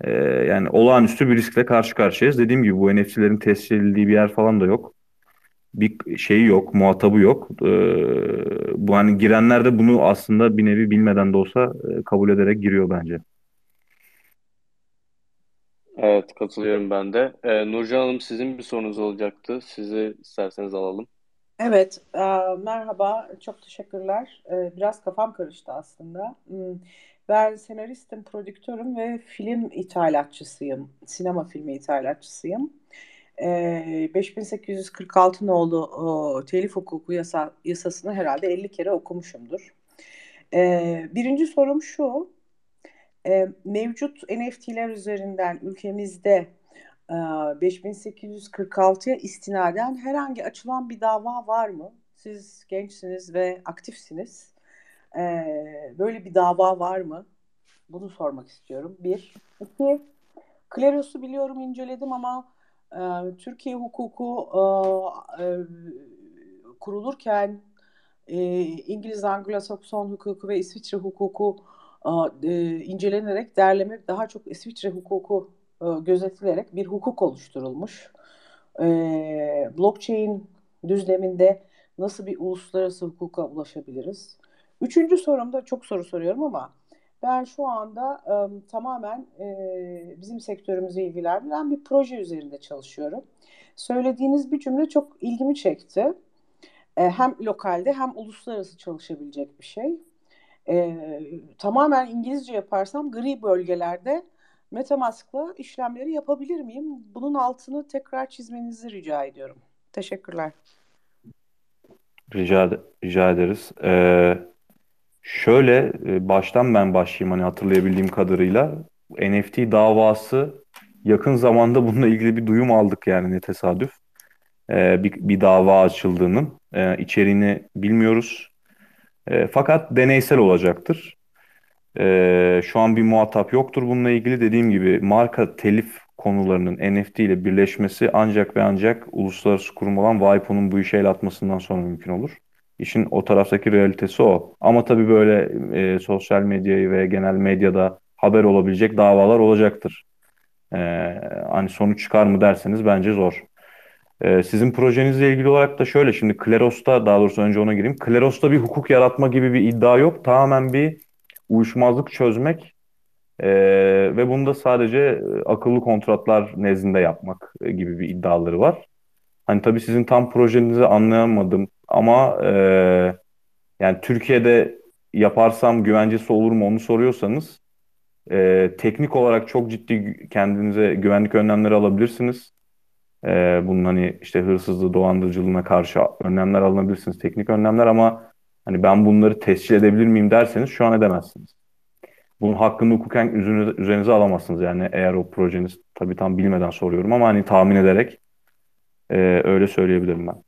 e, yani olağanüstü bir riskle karşı karşıyayız. Dediğim gibi bu NFT'lerin tescil edildiği bir yer falan da yok bir şeyi yok, muhatabı yok. Ee, bu hani girenler de bunu aslında bir nevi bilmeden de olsa e, kabul ederek giriyor bence.
Evet, katılıyorum ben de. Ee, Nurcan Hanım sizin bir sorunuz olacaktı. Sizi isterseniz alalım.
Evet, e, merhaba, çok teşekkürler. E, biraz kafam karıştı aslında. Hmm, ben senaristim, prodüktörüm ve film ithalatçısıyım. Sinema filmi ithalatçısıyım. 5846 nolu o, telif hukuku yasa, yasasını herhalde 50 kere okumuşumdur. E, birinci sorum şu, e, mevcut NFT'ler üzerinden ülkemizde e, 5846'ya istinaden herhangi açılan bir dava var mı? Siz gençsiniz ve aktifsiniz. E, böyle bir dava var mı? Bunu sormak istiyorum. Bir. İki, Kleros'u biliyorum inceledim ama e, Türkiye hukuku e, e, kurulurken e, İngiliz Anglo-Sakson hukuku ve İsviçre hukuku e, incelenerek derleme daha çok İsviçre hukuku e, gözetilerek bir hukuk oluşturulmuş. E, blockchain düzleminde nasıl bir uluslararası hukuka ulaşabiliriz? Üçüncü sorumda çok soru soruyorum ama ben şu anda e, tamamen e, bizim sektörümüzü ilgilendiren bir proje üzerinde çalışıyorum. Söylediğiniz bir cümle çok ilgimi çekti. E, hem lokalde hem uluslararası çalışabilecek bir şey. E, tamamen İngilizce yaparsam gri bölgelerde Metamask'la işlemleri yapabilir miyim? Bunun altını tekrar çizmenizi rica ediyorum. Teşekkürler.
Rica, rica ederiz. Ee, Şöyle baştan ben başlayayım hani hatırlayabildiğim kadarıyla. NFT davası yakın zamanda bununla ilgili bir duyum aldık yani ne tesadüf. Ee, bir, bir dava açıldığının e, içeriğini bilmiyoruz. E, fakat deneysel olacaktır. E, şu an bir muhatap yoktur bununla ilgili. Dediğim gibi marka telif konularının NFT ile birleşmesi ancak ve ancak uluslararası kurum olan WIPO'nun bu işe el atmasından sonra mümkün olur. İşin o taraftaki realitesi o. Ama tabii böyle e, sosyal medyayı ve genel medyada haber olabilecek davalar olacaktır. E, hani sonuç çıkar mı derseniz bence zor. E, sizin projenizle ilgili olarak da şöyle şimdi Kleros'ta daha doğrusu önce ona gireyim. Kleros'ta bir hukuk yaratma gibi bir iddia yok. Tamamen bir uyuşmazlık çözmek e, ve bunu da sadece e, akıllı kontratlar nezdinde yapmak e, gibi bir iddiaları var. Hani tabii sizin tam projenizi anlayamadım ama e, yani Türkiye'de yaparsam güvencesi olur mu onu soruyorsanız e, teknik olarak çok ciddi kendinize güvenlik önlemleri alabilirsiniz. E, bunun hani işte hırsızlığı, dolandırıcılığına karşı önlemler alınabilirsiniz, teknik önlemler ama hani ben bunları tescil edebilir miyim derseniz şu an edemezsiniz. Bunun hakkını hukuken üzerinize alamazsınız yani eğer o projeniz tabii tam bilmeden soruyorum ama hani tahmin ederek e, öyle söyleyebilirim ben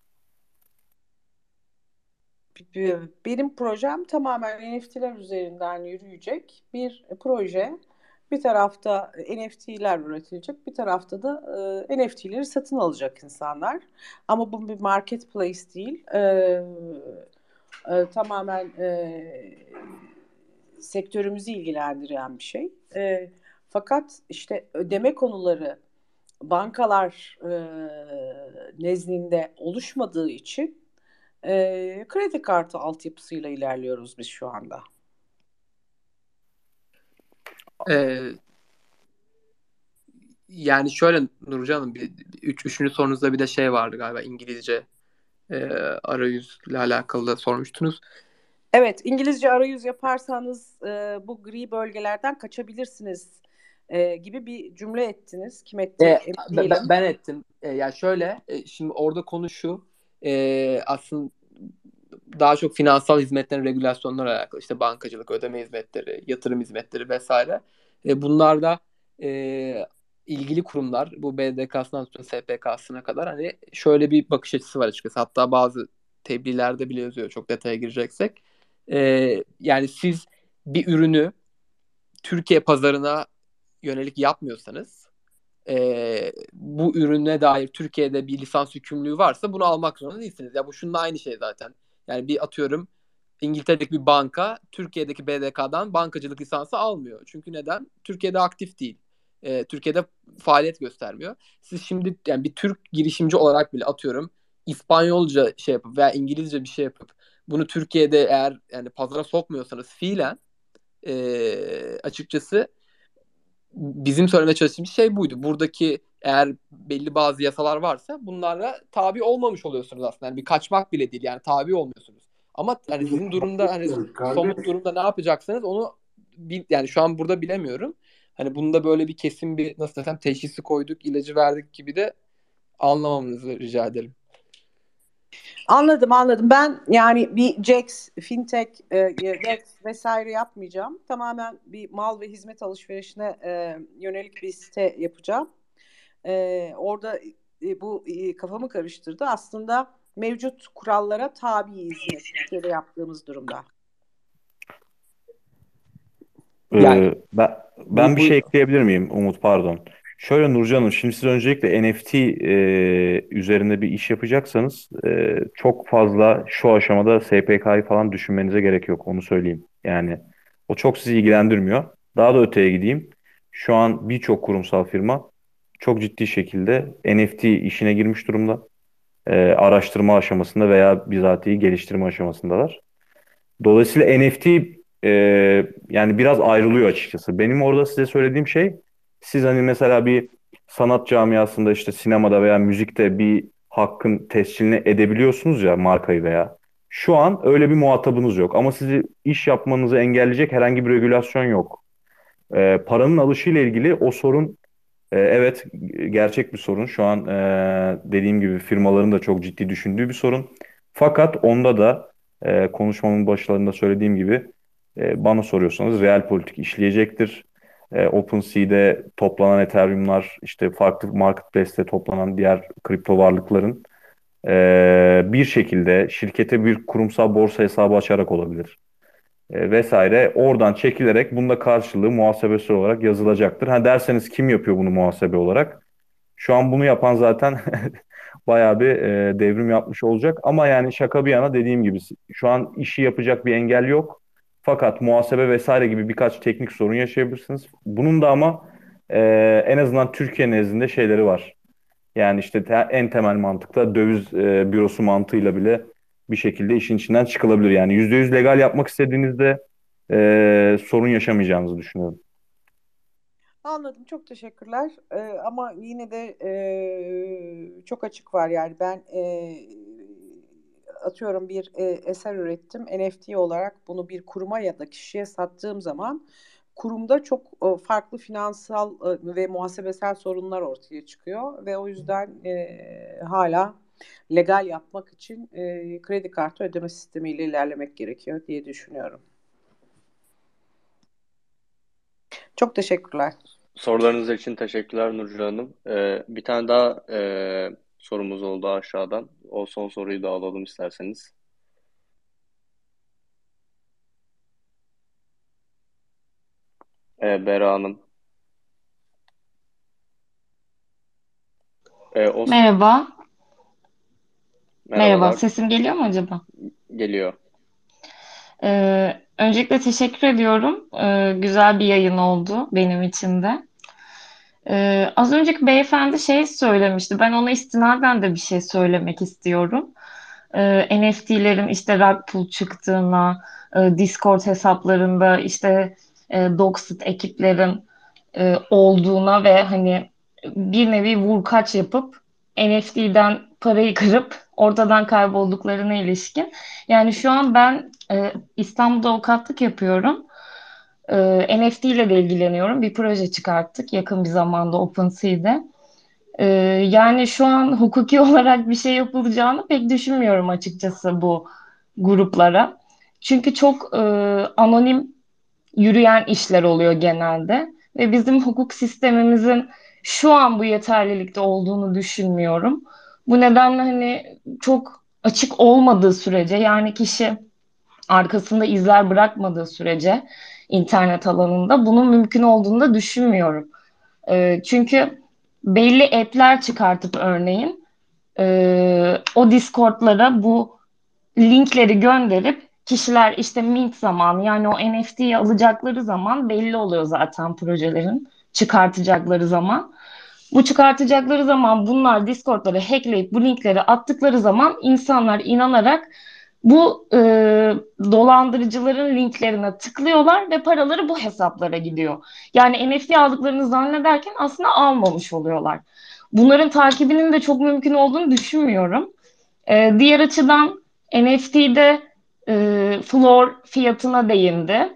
benim projem tamamen NFT'ler üzerinden yürüyecek bir proje. Bir tarafta NFT'ler üretilecek, bir tarafta da e, NFT'leri satın alacak insanlar. Ama bu bir marketplace değil. E, e, tamamen e, sektörümüzü ilgilendiren bir şey. E, fakat işte ödeme konuları bankalar e, nezdinde oluşmadığı için e, kredi kartı altyapısıyla ilerliyoruz biz şu anda.
Ee, yani şöyle Nurcan Hanım, bir, üç, üçüncü sorunuzda bir de şey vardı galiba İngilizce e, arayüzle alakalı da sormuştunuz.
Evet, İngilizce arayüz yaparsanız e, bu gri bölgelerden kaçabilirsiniz e, gibi bir cümle ettiniz. Kim etti?
E, ben, ben ettim. E, yani şöyle, e, şimdi orada konu şu, e, aslında daha çok finansal hizmetlerin regülasyonları alakalı. İşte bankacılık, ödeme hizmetleri, yatırım hizmetleri vesaire. E, bunlarda e, ilgili kurumlar bu BDK'sından tutun SPK'sına kadar hani şöyle bir bakış açısı var açıkçası. Hatta bazı tebliğlerde bile yazıyor çok detaya gireceksek. E, yani siz bir ürünü Türkiye pazarına yönelik yapmıyorsanız e, bu ürüne dair Türkiye'de bir lisans yükümlülüğü varsa bunu almak zorunda değilsiniz. Ya bu şununla aynı şey zaten. Yani bir atıyorum İngiltere'deki bir banka Türkiye'deki BDK'dan bankacılık lisansı almıyor. Çünkü neden? Türkiye'de aktif değil. E, Türkiye'de faaliyet göstermiyor. Siz şimdi yani bir Türk girişimci olarak bile atıyorum İspanyolca şey yapıp veya İngilizce bir şey yapıp bunu Türkiye'de eğer yani pazara sokmuyorsanız fiilen e, açıkçası bizim söylemeye çalıştığımız şey buydu. Buradaki eğer belli bazı yasalar varsa bunlarla tabi olmamış oluyorsunuz aslında. Yani bir kaçmak bile değil yani tabi olmuyorsunuz. Ama yani sizin durumda hani somut durumda ne yapacaksınız onu bil, yani şu an burada bilemiyorum. Hani bunda böyle bir kesin bir nasıl desem teşhisi koyduk, ilacı verdik gibi de anlamamızı rica ederim.
Anladım anladım. Ben yani bir Jax, Fintech, e, Dex vesaire yapmayacağım. Tamamen bir mal ve hizmet alışverişine e, yönelik bir site yapacağım. E, orada e, bu e, kafamı karıştırdı. Aslında mevcut kurallara tabiiz Türkiye'de yaptığımız durumda.
Yani, ee, ben ben bu, bir şey ekleyebilir miyim Umut pardon. Şöyle Nurcan'ım şimdi siz öncelikle NFT e, üzerinde bir iş yapacaksanız e, çok fazla şu aşamada SPK'yı falan düşünmenize gerek yok onu söyleyeyim. Yani o çok sizi ilgilendirmiyor. Daha da öteye gideyim. Şu an birçok kurumsal firma çok ciddi şekilde NFT işine girmiş durumda. E, araştırma aşamasında veya bizatihi geliştirme aşamasındalar. Dolayısıyla NFT e, yani biraz ayrılıyor açıkçası. Benim orada size söylediğim şey siz hani mesela bir sanat camiasında işte sinemada veya müzikte bir hakkın tescilini edebiliyorsunuz ya markayı veya. Şu an öyle bir muhatabınız yok ama sizi iş yapmanızı engelleyecek herhangi bir regülasyon yok. Ee, paranın alışıyla ilgili o sorun e, evet gerçek bir sorun. Şu an e, dediğim gibi firmaların da çok ciddi düşündüğü bir sorun. Fakat onda da e, konuşmamın başlarında söylediğim gibi e, bana soruyorsanız real politik işleyecektir OpenSea'de toplanan Ethereum'lar işte farklı marketplace'te toplanan diğer kripto varlıkların bir şekilde şirkete bir kurumsal borsa hesabı açarak olabilir. E, vesaire oradan çekilerek bunda karşılığı muhasebesi olarak yazılacaktır. Ha derseniz kim yapıyor bunu muhasebe olarak? Şu an bunu yapan zaten bayağı bir e, devrim yapmış olacak. Ama yani şaka bir yana dediğim gibi şu an işi yapacak bir engel yok. Fakat muhasebe vesaire gibi birkaç teknik sorun yaşayabilirsiniz. Bunun da ama e, en azından Türkiye nezdinde şeyleri var. Yani işte te, en temel mantıkta döviz e, bürosu mantığıyla bile bir şekilde işin içinden çıkılabilir. Yani %100 legal yapmak istediğinizde e, sorun yaşamayacağınızı düşünüyorum.
Anladım. Çok teşekkürler. Ee, ama yine de e, çok açık var yani ben e, atıyorum bir e, eser ürettim. NFT olarak bunu bir kuruma ya da kişiye sattığım zaman kurumda çok e, farklı finansal e, ve muhasebesel sorunlar ortaya çıkıyor ve o yüzden e, hala legal yapmak için e, kredi kartı ödeme sistemiyle ilerlemek gerekiyor diye düşünüyorum. Çok teşekkürler.
Sorularınız için teşekkürler Nurcan Hanım. Ee, bir tane daha e, sorumuz oldu aşağıdan. O son soruyu da alalım isterseniz. Ee, Bera Hanım.
Ee, o... Merhaba. Merhaba. Sesim geliyor mu acaba?
Geliyor.
Ee, öncelikle teşekkür ediyorum. Ee, güzel bir yayın oldu benim için de. Ee, az önceki beyefendi şey söylemişti. Ben ona istinaden de bir şey söylemek istiyorum. Ee, NFT'lerin işte rug pull çıktığına, e, Discord hesaplarında işte e, Doxit ekiplerin e, olduğuna ve hani bir nevi vurkaç yapıp NFT'den parayı kırıp ortadan kaybolduklarına ilişkin. Yani şu an ben e, İstanbul'da avukatlık yapıyorum e, NFT ile de ilgileniyorum. Bir proje çıkarttık yakın bir zamanda OpenSea'de. E, yani şu an hukuki olarak bir şey yapılacağını pek düşünmüyorum açıkçası bu gruplara. Çünkü çok e, anonim yürüyen işler oluyor genelde ve bizim hukuk sistemimizin şu an bu yeterlilikte olduğunu düşünmüyorum. Bu nedenle hani çok açık olmadığı sürece yani kişi arkasında izler bırakmadığı sürece internet alanında bunun mümkün olduğunu da düşünmüyorum. E, çünkü belli app'ler çıkartıp örneğin e, o Discord'lara bu linkleri gönderip kişiler işte mint zamanı yani o NFT'yi alacakları zaman belli oluyor zaten projelerin çıkartacakları zaman. Bu çıkartacakları zaman bunlar Discord'ları hackleyip bu linkleri attıkları zaman insanlar inanarak bu e, dolandırıcıların linklerine tıklıyorlar ve paraları bu hesaplara gidiyor. Yani NFT aldıklarını zannederken aslında almamış oluyorlar. Bunların takibinin de çok mümkün olduğunu düşünmüyorum. E, diğer açıdan NFT'de e, floor fiyatına değindi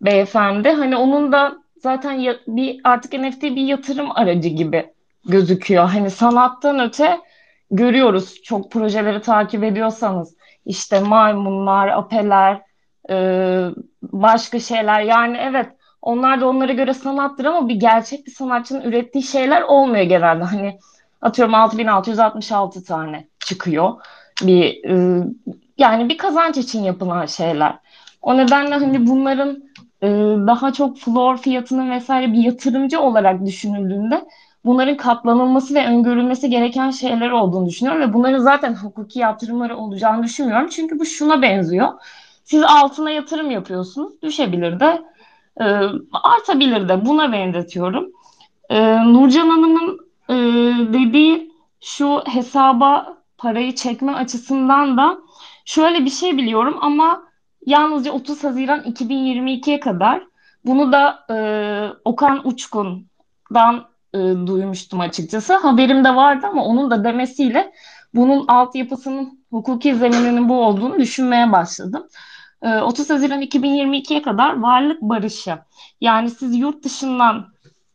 beyefendi. Hani onun da zaten ya, bir artık NFT bir yatırım aracı gibi gözüküyor. Hani sanattan öte görüyoruz çok projeleri takip ediyorsanız işte maymunlar, apeler, e, başka şeyler. Yani evet onlar da onlara göre sanattır ama bir gerçek bir sanatçının ürettiği şeyler olmuyor genelde. Hani atıyorum 6666 tane çıkıyor. Bir e, yani bir kazanç için yapılan şeyler. O nedenle hani bunların daha çok floor fiyatının vesaire bir yatırımcı olarak düşünüldüğünde bunların katlanılması ve öngörülmesi gereken şeyler olduğunu düşünüyorum ve bunların zaten hukuki yatırımları olacağını düşünmüyorum. Çünkü bu şuna benziyor. Siz altına yatırım yapıyorsunuz. Düşebilir de e, artabilir de buna benzetiyorum. E, Nurcan Hanım'ın e, dediği şu hesaba parayı çekme açısından da şöyle bir şey biliyorum ama yalnızca 30 Haziran 2022'ye kadar bunu da e, Okan Uçkun'dan e, duymuştum açıkçası. Haberim de vardı ama onun da demesiyle bunun altyapısının hukuki zemininin bu olduğunu düşünmeye başladım. E, 30 Haziran 2022'ye kadar varlık barışı. Yani siz yurt dışından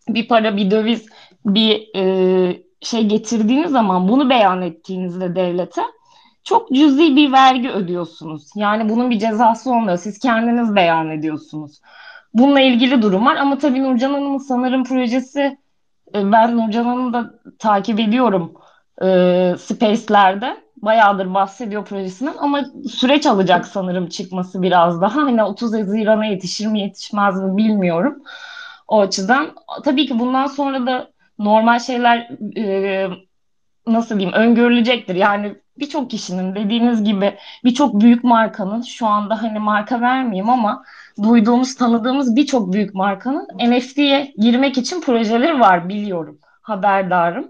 bir para, bir döviz, bir e, şey getirdiğiniz zaman bunu beyan ettiğinizde devlete çok cüzi bir vergi ödüyorsunuz. Yani bunun bir cezası olmuyor. Siz kendiniz beyan ediyorsunuz. Bununla ilgili durum var ama tabii Nurcan Hanım'ın sanırım projesi e, ben Nurcan Hanım'ı da takip ediyorum e, Space'lerde. Bayağıdır bahsediyor projesinden ama süreç alacak sanırım çıkması biraz daha. Hani 30 Haziran'a yetişir mi yetişmez mi bilmiyorum. O açıdan tabii ki bundan sonra da normal şeyler e, nasıl diyeyim öngörülecektir. Yani birçok kişinin dediğiniz gibi birçok büyük markanın şu anda hani marka vermeyeyim ama duyduğumuz, tanıdığımız birçok büyük markanın NFT'ye girmek için projeleri var biliyorum. Haberdarım.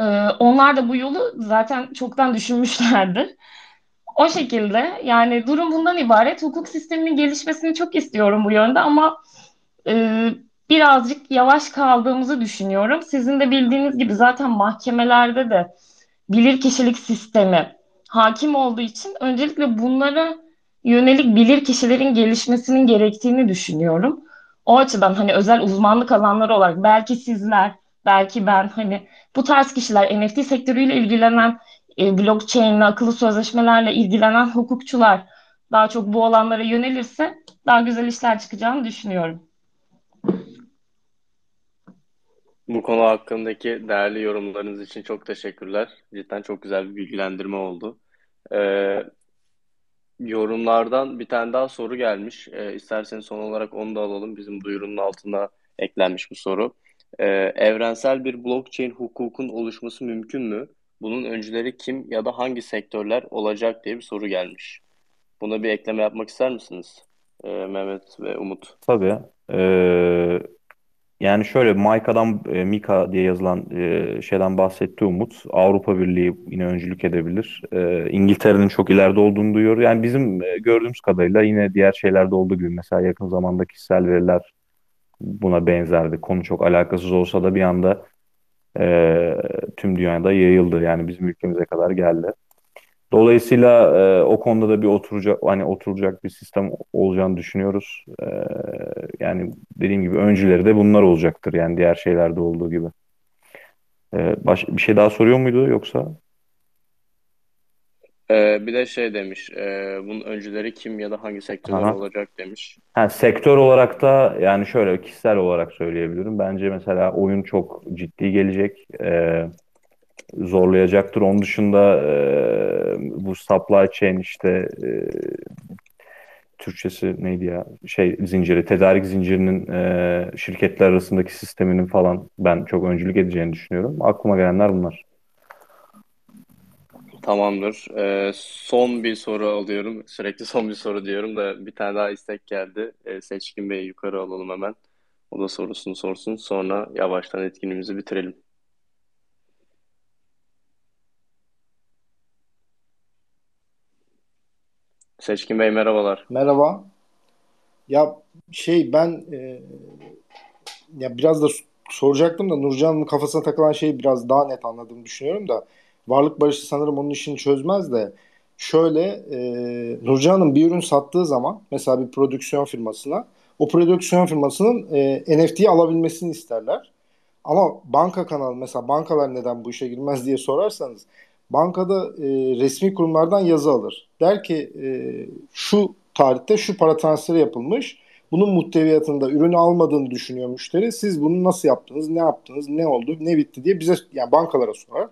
Ee, onlar da bu yolu zaten çoktan düşünmüşlerdir. O şekilde yani durum bundan ibaret. Hukuk sisteminin gelişmesini çok istiyorum bu yönde ama e, birazcık yavaş kaldığımızı düşünüyorum. Sizin de bildiğiniz gibi zaten mahkemelerde de bilirkişilik sistemi hakim olduğu için öncelikle bunlara yönelik bilir kişilerin gelişmesinin gerektiğini düşünüyorum. O açıdan hani özel uzmanlık alanları olarak belki sizler, belki ben hani bu tarz kişiler NFT sektörüyle ilgilenen, e, blockchain, akıllı sözleşmelerle ilgilenen hukukçular daha çok bu alanlara yönelirse daha güzel işler çıkacağını düşünüyorum.
Bu konu hakkındaki değerli yorumlarınız için çok teşekkürler. Cidden çok güzel bir bilgilendirme oldu. Ee, yorumlardan bir tane daha soru gelmiş. Ee, isterseniz son olarak onu da alalım. Bizim duyurunun altına eklenmiş bu soru. Ee, evrensel bir blockchain hukukun oluşması mümkün mü? Bunun öncüleri kim ya da hangi sektörler olacak diye bir soru gelmiş. Buna bir ekleme yapmak ister misiniz? Ee, Mehmet ve Umut.
Tabii. Ee, yani şöyle Mayka'dan e, Mika diye yazılan e, şeyden bahsetti Umut. Avrupa Birliği yine öncülük edebilir. E, İngiltere'nin çok ileride olduğunu duyuyor. Yani bizim e, gördüğümüz kadarıyla yine diğer şeylerde olduğu gibi mesela yakın zamanda kişisel veriler buna benzerdi. Konu çok alakasız olsa da bir anda tüm dünyada yayıldı. Yani bizim ülkemize kadar geldi. Dolayısıyla e, o konuda da bir oturacak hani oturacak bir sistem olacağını düşünüyoruz. E, yani dediğim gibi öncüleri de bunlar olacaktır yani diğer şeylerde olduğu gibi. E, baş, bir şey daha soruyor muydu yoksa?
Ee, bir de şey demiş, e, bunun öncüleri kim ya da hangi sektörler
Aha.
olacak demiş.
Ha, sektör olarak da yani şöyle kişisel olarak söyleyebilirim. Bence mesela oyun çok ciddi gelecek. Ee, zorlayacaktır. Onun dışında e, bu supply chain işte e, Türkçesi neydi ya? Şey zinciri, tedarik zincirinin e, şirketler arasındaki sisteminin falan ben çok öncülük edeceğini düşünüyorum. Aklıma gelenler bunlar.
Tamamdır. Ee, son bir soru alıyorum. Sürekli son bir soru diyorum da bir tane daha istek geldi. Ee, Seçkin Bey'i yukarı alalım hemen. O da sorusunu sorsun. Sonra yavaştan etkinliğimizi bitirelim. Seçkin Bey merhabalar.
Merhaba. Ya şey ben e, ya biraz da soracaktım da Nurcan'ın kafasına takılan şeyi biraz daha net anladığımı düşünüyorum da varlık barışı sanırım onun işini çözmez de şöyle e, Nurcan'ın bir ürün sattığı zaman mesela bir prodüksiyon firmasına o prodüksiyon firmasının e, NFT'yi alabilmesini isterler. Ama banka kanalı mesela bankalar neden bu işe girmez diye sorarsanız bankada e, resmi kurumlardan yazı alır. Der ki e, şu tarihte şu para transferi yapılmış. Bunun muhteviyatında ürünü almadığını düşünüyor müşteri. Siz bunu nasıl yaptınız, ne yaptınız, ne oldu, ne bitti diye bize yani bankalara sorar.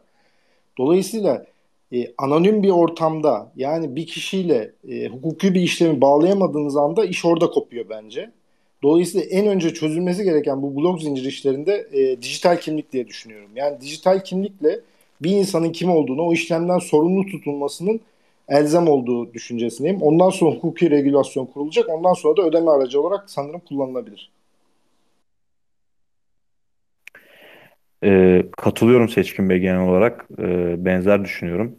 Dolayısıyla e, anonim bir ortamda yani bir kişiyle e, hukuki bir işlemi bağlayamadığınız anda iş orada kopuyor bence. Dolayısıyla en önce çözülmesi gereken bu blok zincir işlerinde e, dijital kimlik diye düşünüyorum. Yani dijital kimlikle bir insanın kim olduğunu, o işlemden sorumlu tutulmasının elzem olduğu düşüncesindeyim. Ondan sonra hukuki regülasyon kurulacak. Ondan sonra da ödeme aracı olarak sanırım kullanılabilir.
Ee, katılıyorum Seçkin Bey genel olarak. Ee, benzer düşünüyorum.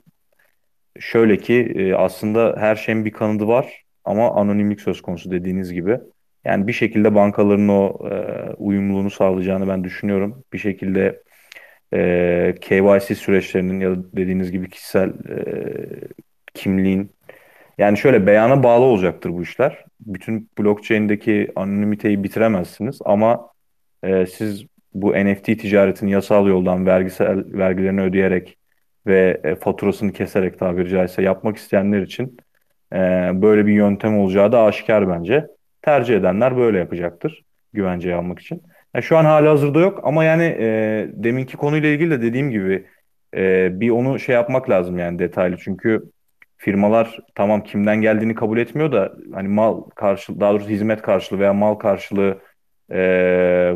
Şöyle ki e, aslında her şeyin bir kanadı var ama anonimlik söz konusu dediğiniz gibi. Yani bir şekilde bankaların o e, uyumluluğunu sağlayacağını ben düşünüyorum. Bir şekilde e, KYC süreçlerinin ya da dediğiniz gibi kişisel e, kimliğin yani şöyle beyana bağlı olacaktır bu işler. Bütün blockchain'deki anonimiteyi bitiremezsiniz ama e, siz bu NFT ticaretini yasal yoldan vergisel vergilerini ödeyerek ve e, faturasını keserek tabiri caizse yapmak isteyenler için e, böyle bir yöntem olacağı da aşikar bence. Tercih edenler böyle yapacaktır güvenceyi almak için. Yani şu an hali hazırda yok ama yani e, deminki konuyla ilgili de dediğim gibi e, bir onu şey yapmak lazım yani detaylı. Çünkü firmalar tamam kimden geldiğini kabul etmiyor da hani mal karşılığı daha doğrusu hizmet karşılığı veya mal karşılığı e,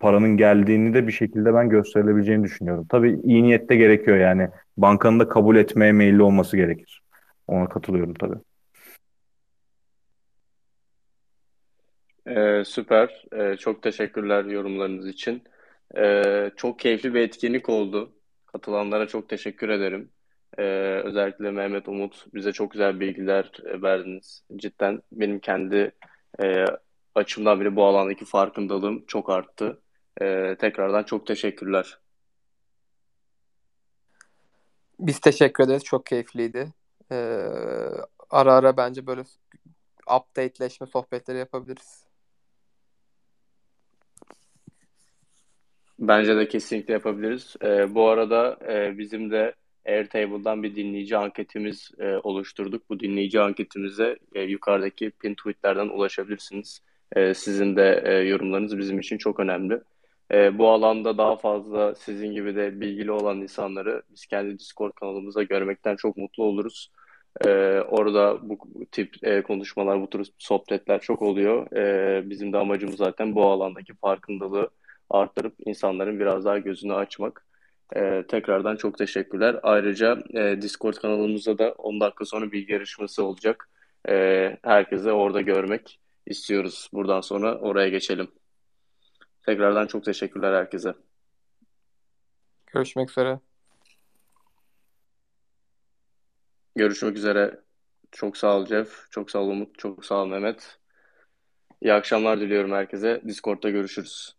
paranın geldiğini de bir şekilde ben gösterilebileceğini düşünüyorum. Tabii iyi niyette gerekiyor yani bankanın da kabul etmeye meyilli olması gerekir. Ona katılıyorum tabii.
Ee, süper. Ee, çok teşekkürler yorumlarınız için. Ee, çok keyifli bir etkinlik oldu. Katılanlara çok teşekkür ederim. Ee, özellikle Mehmet Umut bize çok güzel bilgiler e, verdiniz. Cidden benim kendi e, açımdan bile bu alandaki farkındalığım çok arttı. Ee, tekrardan çok teşekkürler.
Biz teşekkür ederiz. Çok keyifliydi. Ee, ara ara bence böyle updateleşme sohbetleri yapabiliriz.
Bence de kesinlikle yapabiliriz. Ee, bu arada e, bizim de Airtable'dan bir dinleyici anketimiz e, oluşturduk. Bu dinleyici anketimize e, yukarıdaki pin tweetlerden ulaşabilirsiniz. E, sizin de e, yorumlarınız bizim için çok önemli. E, bu alanda daha fazla sizin gibi de bilgili olan insanları biz kendi Discord kanalımızda görmekten çok mutlu oluruz. E, orada bu tip e, konuşmalar, bu tür sohbetler çok oluyor. E, bizim de amacımız zaten bu alandaki farkındalığı arttırıp insanların biraz daha gözünü açmak. Ee, tekrardan çok teşekkürler. Ayrıca e, Discord kanalımızda da 10 dakika sonra bilgi yarışması olacak. Ee, herkese orada görmek istiyoruz. Buradan sonra oraya geçelim. Tekrardan çok teşekkürler herkese.
Görüşmek üzere.
Görüşmek üzere. Çok sağ ol Jeff. Çok sağ ol Umut. Çok sağ ol Mehmet. İyi akşamlar diliyorum herkese. Discord'da görüşürüz.